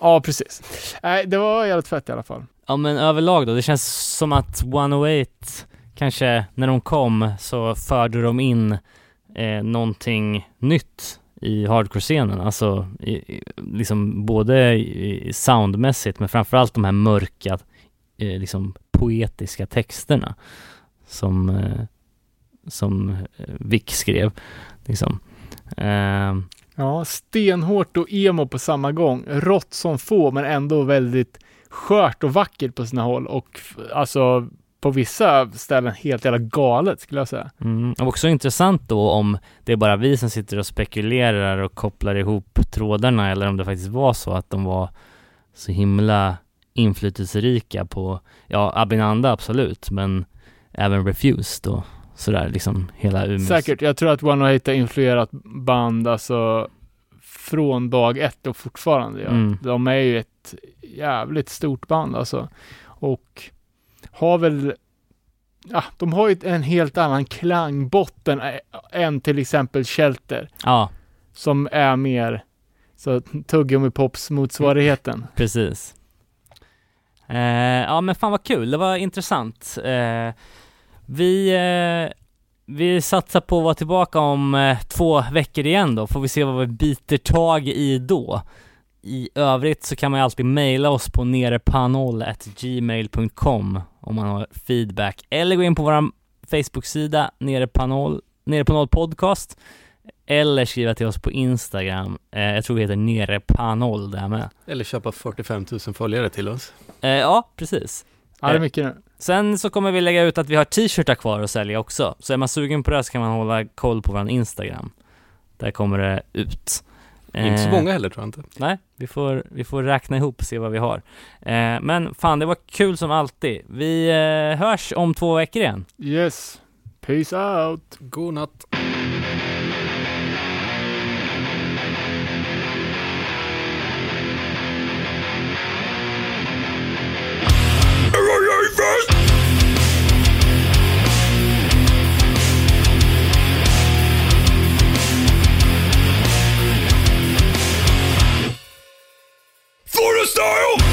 ja, precis. Nej, det var jävligt fett i alla fall. Ja men överlag då, det känns som att 108 kanske när de kom så förde de in eh, någonting nytt i hardcore-scenen, alltså i, i, liksom både i, soundmässigt men framförallt de här mörka, eh, liksom poetiska texterna som, eh, som Vick Vic skrev, liksom. Eh, Ja, stenhårt och emo på samma gång. Rått som få, men ändå väldigt skört och vackert på sina håll och alltså på vissa ställen helt jävla galet skulle jag säga. Mm. Och också intressant då om det är bara vi som sitter och spekulerar och kopplar ihop trådarna eller om det faktiskt var så att de var så himla inflytelserika på, ja, Abinanda absolut, men även Refused och sådär liksom hela Umeås. Säkert. Jag tror att One Eight har influerat band alltså från dag ett och fortfarande. Ja. Mm. De är ju ett jävligt stort band alltså. Och har väl, ja, de har ju en helt annan klangbotten än till exempel Shelter. Ja, som är mer så tuggummi-pops motsvarigheten. precis. Eh, ja men fan vad kul, det var intressant. Eh, vi, eh, vi satsar på att vara tillbaka om eh, två veckor igen då, får vi se vad vi biter tag i då. I övrigt så kan man ju alltid mejla oss på nerepanol.gmail.com om man har feedback, eller gå in på vår Facebook-sida, nere på noll, nere på noll podcast, eller skriva till oss på Instagram, eh, jag tror vi heter nerepanol där med. Eller köpa 45 000 följare till oss. Eh, ja, precis. Ja, det är mycket nu. Sen så kommer vi lägga ut att vi har t-shirtar kvar att sälja också. Så är man sugen på det så kan man hålla koll på vår Instagram. Där kommer det ut. Inte så Eh, många heller tror jag inte. Nej, vi får, vi får räkna ihop och se vad vi har. Eh, men fan, det var kul som alltid. Vi eh, hörs om två veckor igen. Yes. Peace out. God natt. style.